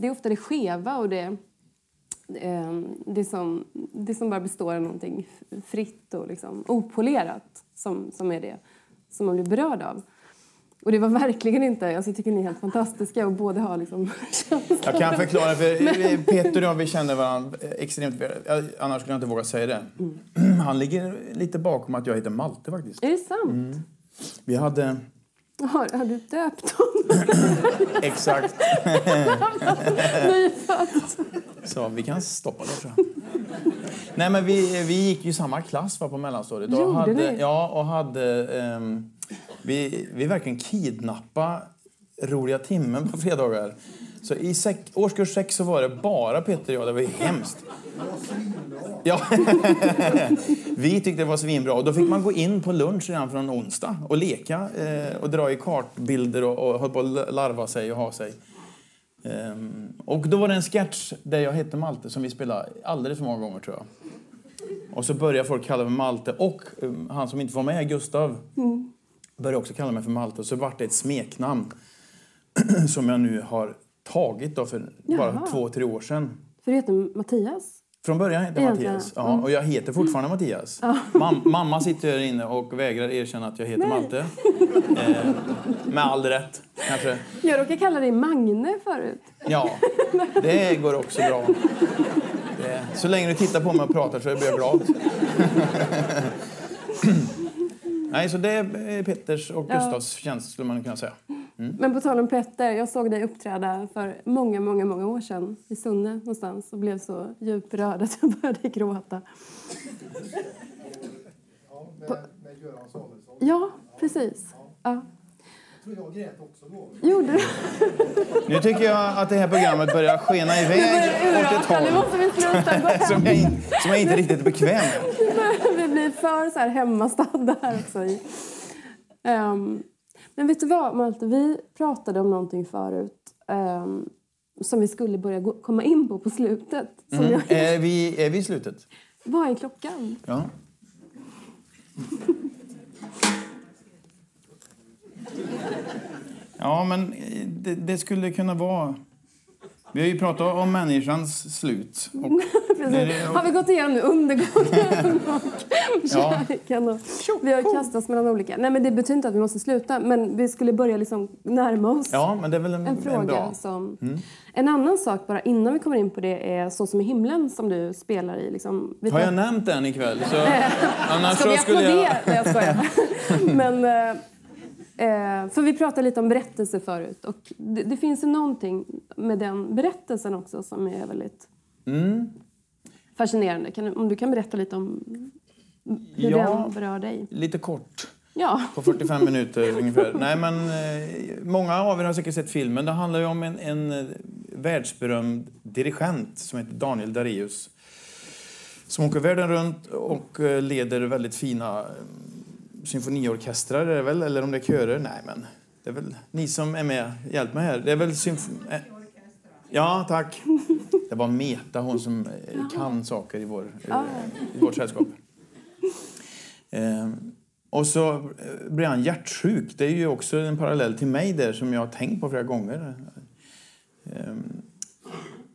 Det är ofta det skeva och det... eh, Det som, det som bara består av någonting fritt och liksom opolerat som, som är det som man blir berörd av. Och det var verkligen inte... Alltså jag tycker ni är helt fantastiska och båda har liksom. Jag kan förklara, för Peter och jag vi känner varandra extremt väl. Annars skulle jag inte våga säga det. Mm. Han ligger lite bakom att jag heter Malte faktiskt. Är det sant? Vi hade Har, har du döpt honom? exakt (laughs) Nyfödd? så. Vi kan stoppa det tror jag. (laughs) Nej men vi, vi gick ju samma klass va, på mellanstadiet. Och Gjorde hade, ni? Ja, och hade... ehm, vi, vi verkligen kidnappa roliga timmen på fredagar. Så i sek, årskurs sex så var det bara Peter och jag. Det var ju hemskt. Ja. (laughs) vi tyckte det var svinbra. Och då fick man gå in på lunch redan från onsdag och leka och och dra i kartbilder och, och hålla på att larva sig och ha sig. Ehm, och då var det en sketch där jag hette Malte som vi spelade alldeles för många gånger tror jag. Och så började folk kalla mig Malte och um, han som inte var med, Gustav, började också kalla mig för Malte. Och så vart det ett smeknamn (clears throat) som jag nu har tagit då för bara Jaha. två, tre år sedan. För du heter Mattias? Från början jag Egentligen, Mattias. Ja, och jag heter fortfarande Mattias. Mam mamma sitter här inne och vägrar erkänna att jag heter Malte. Eh, med all rätt, kanske. Jag råkade kalla dig Magne förut. Ja, det går också bra. Det, så länge du tittar på mig och pratar så blir jag glad. (laughs) Nej, så det är Petters och Ja. Gustavs tjänst skulle man kunna säga. Men på tal om Petter, jag såg dig uppträda för många, många, många år sedan i Sunne någonstans och blev så djupt rörd att jag började gråta. Ja, med, med Göran Samuelsson. Ja, precis. Ja. Jag tror jag grät också då. Gjorde du? Nu tycker jag att det här programmet börjar skena iväg åt ett Urarta, nu håll måste vi sluta gå hem. som jag, som jag inte riktigt är bekväm med. Vi blir för så här hemmastadda här också. i. Men vet du vad, Malte? Vi pratade om någonting förut ehm, som vi skulle börja gå, komma in på på slutet. Mm. jag, Är, vi, är vi i slutet? vad är klockan? Ja. Ja, men eh, det, det skulle kunna vara... Vi har ju pratat om människans slut. Och (laughs) det- Har vi gått igenom nu undergången (laughs) och Ja. kärleken? Och vi har kastat oss mellan olika. Nej, men det betyder inte att vi måste sluta, men vi skulle börja liksom närma oss ja, men det är väl en, en en, fråga. bra... Mm. Som... En annan sak, bara innan vi kommer in på det, är Så som i himlen som du spelar i. Liksom, vi Har jag nämnt den ikväll? Så, (laughs) annars Ska vi jag... applådera? Nej, jag skojar. Men, eh, för vi pratade lite om berättelse förut. Och det, det finns ju någonting med den berättelsen också som är väldigt Mm. fascinerande. Kan, om du kan berätta lite om hur Ja. den berör dig. Lite kort. Ja. På 45 minuter (laughs) ungefär. Nej, men, eh, många av er har säkert sett filmen. Det handlar ju om en, en eh, världsberömd dirigent som heter Daniel Dareus. Som åker världen runt och eh, leder väldigt fina eh, symfoniorkestrar, är det väl? Eller om det är körer? Nej, men det är väl ni som är med. Hjälp mig här. Det är väl symf- eh, Ja, tack. Det var Meta, hon som eh, kan saker i, vår, eh, i vårt sällskap. Och så blir han hjärtsjuk. Det är ju också en parallell till mig där som jag har tänkt på flera gånger.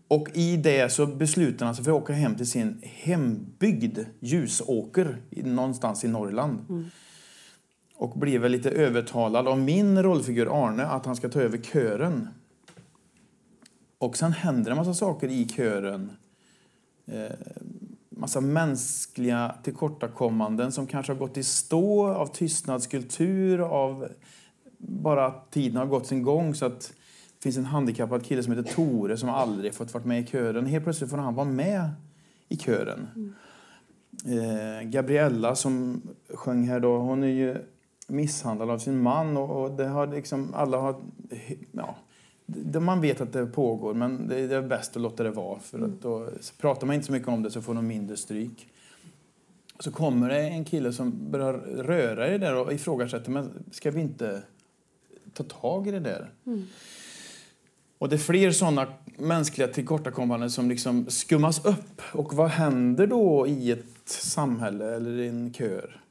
Och i det så beslutar han sig för att åka hem till sin hembygd, Ljusåker, någonstans i Norrland. Och blir väl lite övertalad av min rollfigur Arne att han ska ta över kören. Och sen händer en massa saker i kören. Eh, massa mänskliga tillkortakommanden som kanske har gått i stå av tystnadskultur, av bara att tiden har gått sin gång. Så att det finns en handikappad kille som heter Tore som aldrig fått vara med i kören. Helt plötsligt får han vara med i kören. Eh, Gabriella som sjöng här då, hon är ju misshandlad av sin man och, och det har liksom, alla har, ja, det, man vet att det pågår men det, det är bäst att låta det vara för att då så pratar man inte så mycket om det så får de mindre stryk. Så kommer det en kille som börjar röra i det där och ifrågasätter, men ska vi inte ta tag i det där? Och det är fler sådana mänskliga tillkortakommanden som liksom skummas upp. Och vad händer då i ett samhälle eller i en kör?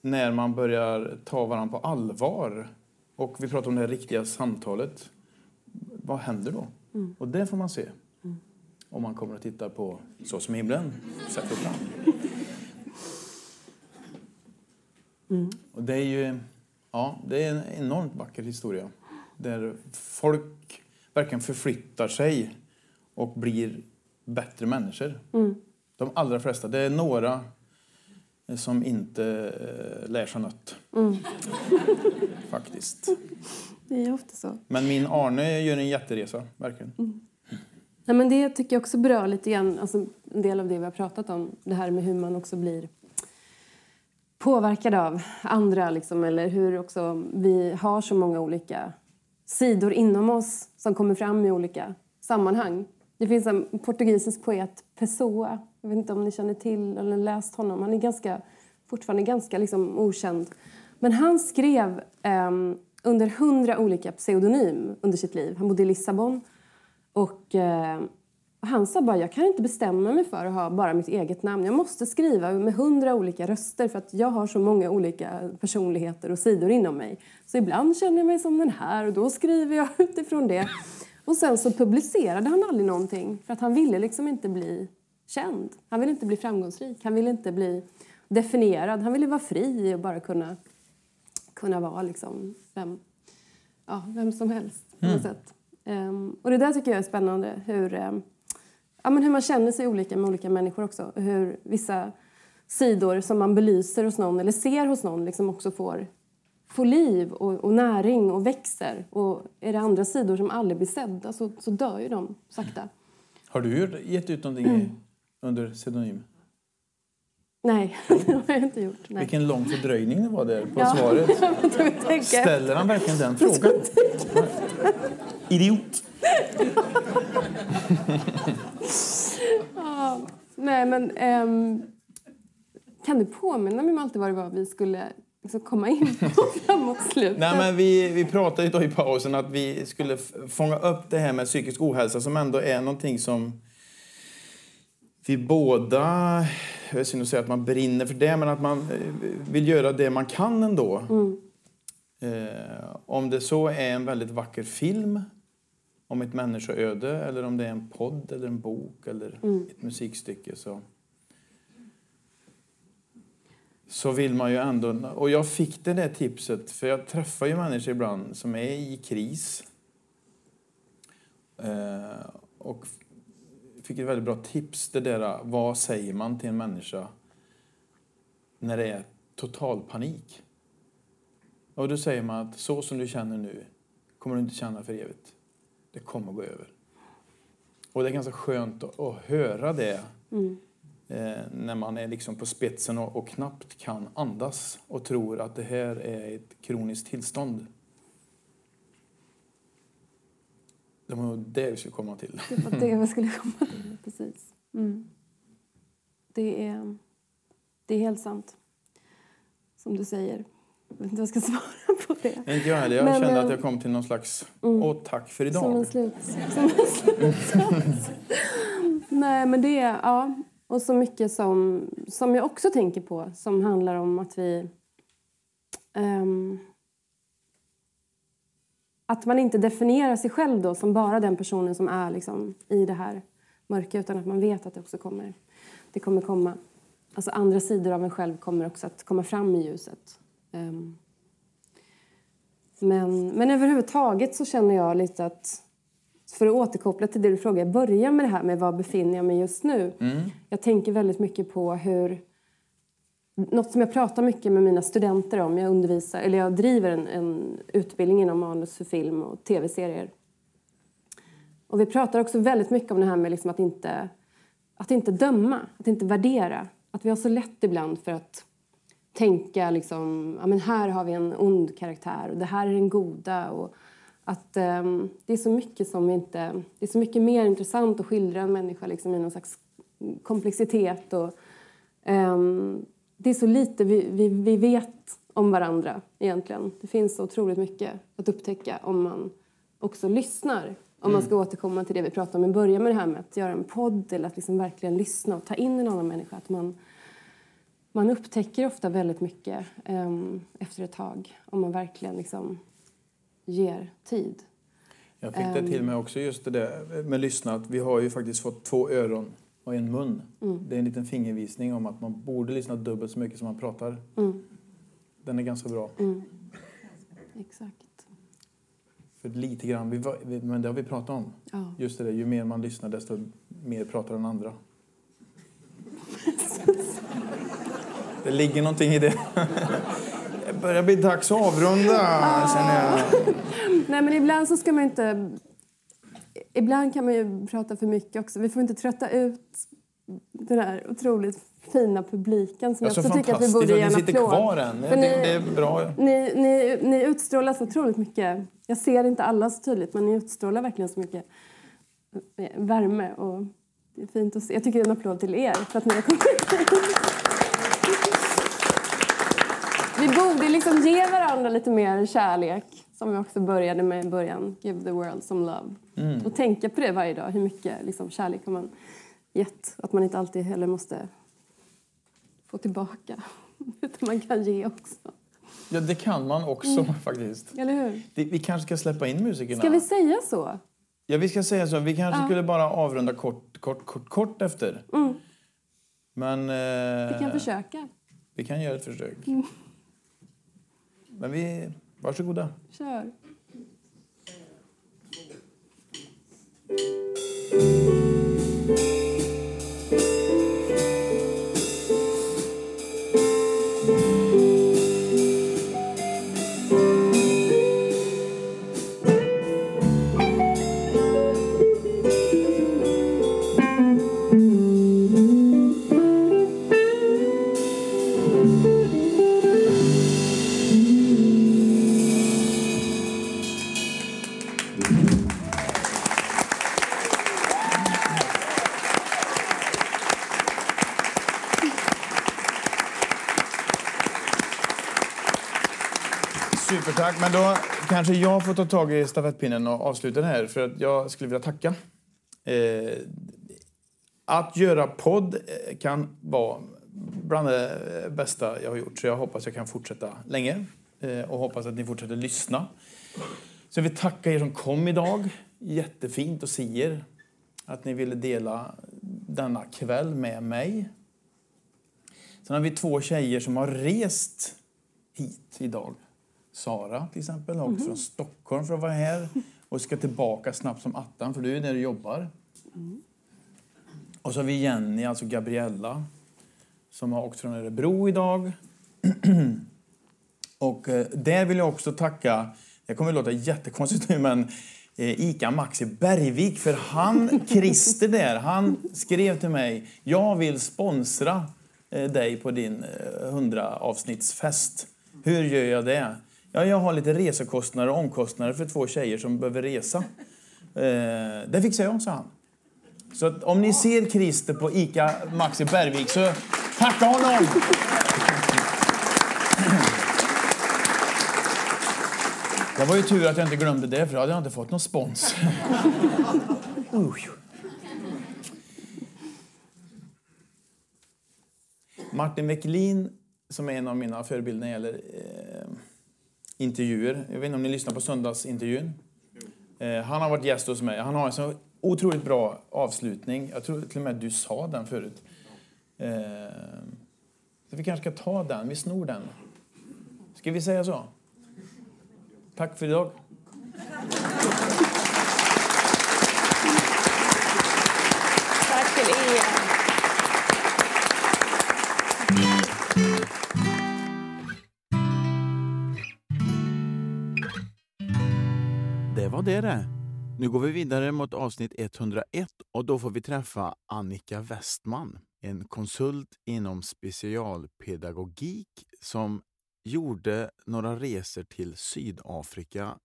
När man börjar ta varandra på allvar. Och vi pratar om det riktiga samtalet. Vad händer då? Och det får man se. Om man kommer att titta på Så som himlen sätter fram. (laughs) Och det är ju ja, det är en enormt vacker historia. Där folk verkligen förflyttar sig och blir bättre människor. De allra flesta. Det är några som inte eh, lär sig något. (laughs) Faktiskt. Det är ofta så. Men min Arne gör en jätteresa, verkligen. Nej, men det tycker jag också berör lite grann, alltså en del av det vi har pratat om. Det här med hur man också blir påverkad av andra, liksom, eller hur också vi har så många olika sidor inom oss som kommer fram i olika sammanhang. Det finns en portugisisk poet, Pessoa. Jag vet inte om ni känner till eller läst honom. Han är ganska, fortfarande ganska liksom okänd. Men han skrev ehm, under hundra olika pseudonym under sitt liv. Han bodde i Lissabon. Och eh, han sa bara, jag kan inte bestämma mig för att ha bara mitt eget namn. Jag måste skriva med hundra olika röster för att jag har så många olika personligheter och sidor inom mig. Så ibland känner jag mig som den här och då skriver jag (laughs) utifrån det. Och sen så publicerade han aldrig någonting för att han ville liksom inte bli känd. Han ville inte bli framgångsrik. Han ville inte bli definierad. Han ville vara fri och bara kunna, kunna vara liksom vem, ja, vem som helst sätt. Ehm, och det där tycker jag är spännande. Hur, ehm, ja, men hur man känner sig olika med olika människor också. Hur vissa sidor som man belyser hos någon eller ser hos någon liksom också får, får liv och, och näring och växer. Och är det andra sidor som aldrig blir sedda så, så dör ju de sakta. Har du gett ut någonting i- under pseudonym? Nej, (laughs) det har jag inte gjort. Nej. Vilken lång fördröjning det var där på Ja. svaret. (laughs) Ställer han verkligen den frågan? Idiot! (laughs) Ja, nej, men ehm, kan du påminna mig Malte vad det var vi skulle liksom komma in på framåt slutet? Nej, men vi, vi pratade ju då i pausen att vi skulle fånga upp det här med psykisk ohälsa som ändå är någonting som vi båda, jag är synd att säga att man brinner för det, men att man eh, vill göra det man kan ändå. Eh, om det så är en väldigt vacker film om ett människoöde eller om det är en podd eller en bok eller ett musikstycke så så vill man ju ändå... Och jag fick det där tipset, för jag träffar ju människor ibland som är i kris. Eh, och fick ett väldigt bra tips, det där vad säger man till en människa när det är total panik? Och då säger man att så som du känner nu kommer du inte känna för evigt. Det kommer gå över. Och det är ganska skönt att, att höra det eh, när man är liksom på spetsen och, och knappt kan andas och tror att det här är ett kroniskt tillstånd. Det var det vi skulle komma till. Det var det (laughs) vi skulle komma till. Precis. Mm. Det, är, det är helt sant. Som du säger. Jag vet inte vad jag ska svara på det. Inte jag heller. Jag Men, kände eh, att jag kom till någon slags... Åh, tack för Som en idag. slut. Som en slutsats. (laughs) Nej, men det är... Ja. Och så mycket som, som jag också tänker på som handlar om att vi... ehm, att man inte definierar sig själv då som bara den personen som är liksom i det här mörka utan att man vet att det också kommer, det kommer komma... Alltså andra sidor av en själv kommer också att komma fram i ljuset. Ehm, men, men överhuvudtaget så känner jag lite att för att återkoppla till det du frågade, jag börjar med det här med var befinner jag mig just nu. Jag tänker väldigt mycket på hur något som jag pratar mycket med mina studenter om, jag undervisar, eller jag driver en, en utbildning inom manus för film och tv-serier. Och vi pratar också väldigt mycket om det här med liksom att, inte, att inte döma, att inte värdera. Att vi har så lätt ibland för att tänka liksom, ja men här har vi en ond karaktär och det här är den goda. Och att um, det är så mycket som inte, det är så mycket mer intressant att skildra en människa liksom i någon slags komplexitet och um, det är så lite vi, vi, vi vet om varandra egentligen. Det finns så otroligt mycket att upptäcka om man också lyssnar. Om man ska återkomma till det vi pratade om i början med det här med att göra en podd eller att liksom verkligen lyssna och ta in en annan människa. Att man, man upptäcker ofta väldigt mycket ehm, efter ett tag om man verkligen liksom ger tid. Jag fick det till mig också just det där med lyssna. Att vi har ju faktiskt fått två öron och en mun. Det är en liten fingervisning om att man borde lyssna dubbelt så mycket som man pratar. Den är ganska bra. Exakt. För lite grann, vi, var- vi- men det har vi pratat om. Ja. Just det där, ju mer man lyssnar desto mer pratar den andra. (laughs) Det ligger någonting i det. (laughs) Det börjar bli dags att avrunda, känner jag. Nej, men ibland så ska man inte... Ibland kan man ju prata för mycket också. Vi får inte trötta ut den här otroligt fina publiken som jag också tycker att vi borde ge en ni sitter applåd. kvar än. Ni- det är bra. Ni, ni, ni utstrålar så otroligt mycket. Jag ser inte alla så tydligt, men ni utstrålar verkligen så mycket eh, värme. Och det är fint att se. Jag tycker en applåd till er för att ni har kommit hit. Vi borde liksom ge varandra lite mer kärlek, som vi också började med i början. Give the world some love. Och tänka på det varje dag. Hur mycket liksom, kärlek har man gett? Att man inte alltid heller måste få tillbaka. (laughs) Utan man kan ge också. Ja, det kan man också faktiskt. Eller hur? Det, vi kanske ska släppa in musikerna. Ska vi säga så? Ja, vi ska säga så. Vi kanske skulle bara avrunda kort, kort, kort, kort efter. Men... Eh, Vi kan försöka. Vi kan göra ett försök. Men vi... Varsågoda. Kör. thank you Tack, Men då kanske jag får ta tag i stafettpinnen och avsluta det här. För att jag skulle vilja tacka. Eh, att göra podd eh, kan vara bland det eh, bästa jag har gjort. Så jag hoppas jag kan fortsätta länge. Eh, och hoppas att ni fortsätter lyssna. Så jag vill tacka er som kom idag. Jättefint att se er. Att ni ville dela denna kväll med mig. Sen har vi två tjejer som har rest hit idag. Sara till exempel, har åkt från Stockholm för att vara här och ska tillbaka snabbt som attan för du är där du jobbar. Och så har vi Jenny, alltså Gabriella, som har åkt från Örebro idag. (clears throat) och eh, där vill jag också tacka, det kommer att låta jättekonstigt nu men eh, Ica Maxi Bergvik för han, (laughs) Christer där, han skrev till mig jag vill sponsra eh, dig på din eh, 100 avsnittsfest. Hur gör jag det? Ja, jag har lite resekostnader och omkostnader för två tjejer som behöver resa. Eh, det fixar jag, sa han. Så att om ni ser Christer på ICA Maxi Bergvik så tacka honom! Det var ju tur att jag inte glömde det, för då hade jag inte fått någon spons. Martin Wekelin, som är en av mina förebilder när det gäller eh, intervjuer. Jag vet inte om ni lyssnar på söndagsintervjun? Eh, han har varit gäst hos mig. Han har en så otroligt bra avslutning. Jag tror till och med att du sa den förut. Eh, så vi kanske ska ta den. Vi snor den. Ska vi säga så? Tack för idag. Tack till er. Det är det. Nu går vi vidare mot avsnitt 101 och då får vi träffa Annika Westman, en konsult inom specialpedagogik som gjorde några resor till Sydafrika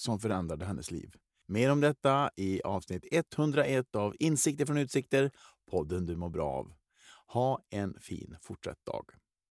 som förändrade hennes liv. Mer om detta i avsnitt 101 av Insikter från utsikter, podden du mår bra av. Ha en fin fortsatt dag.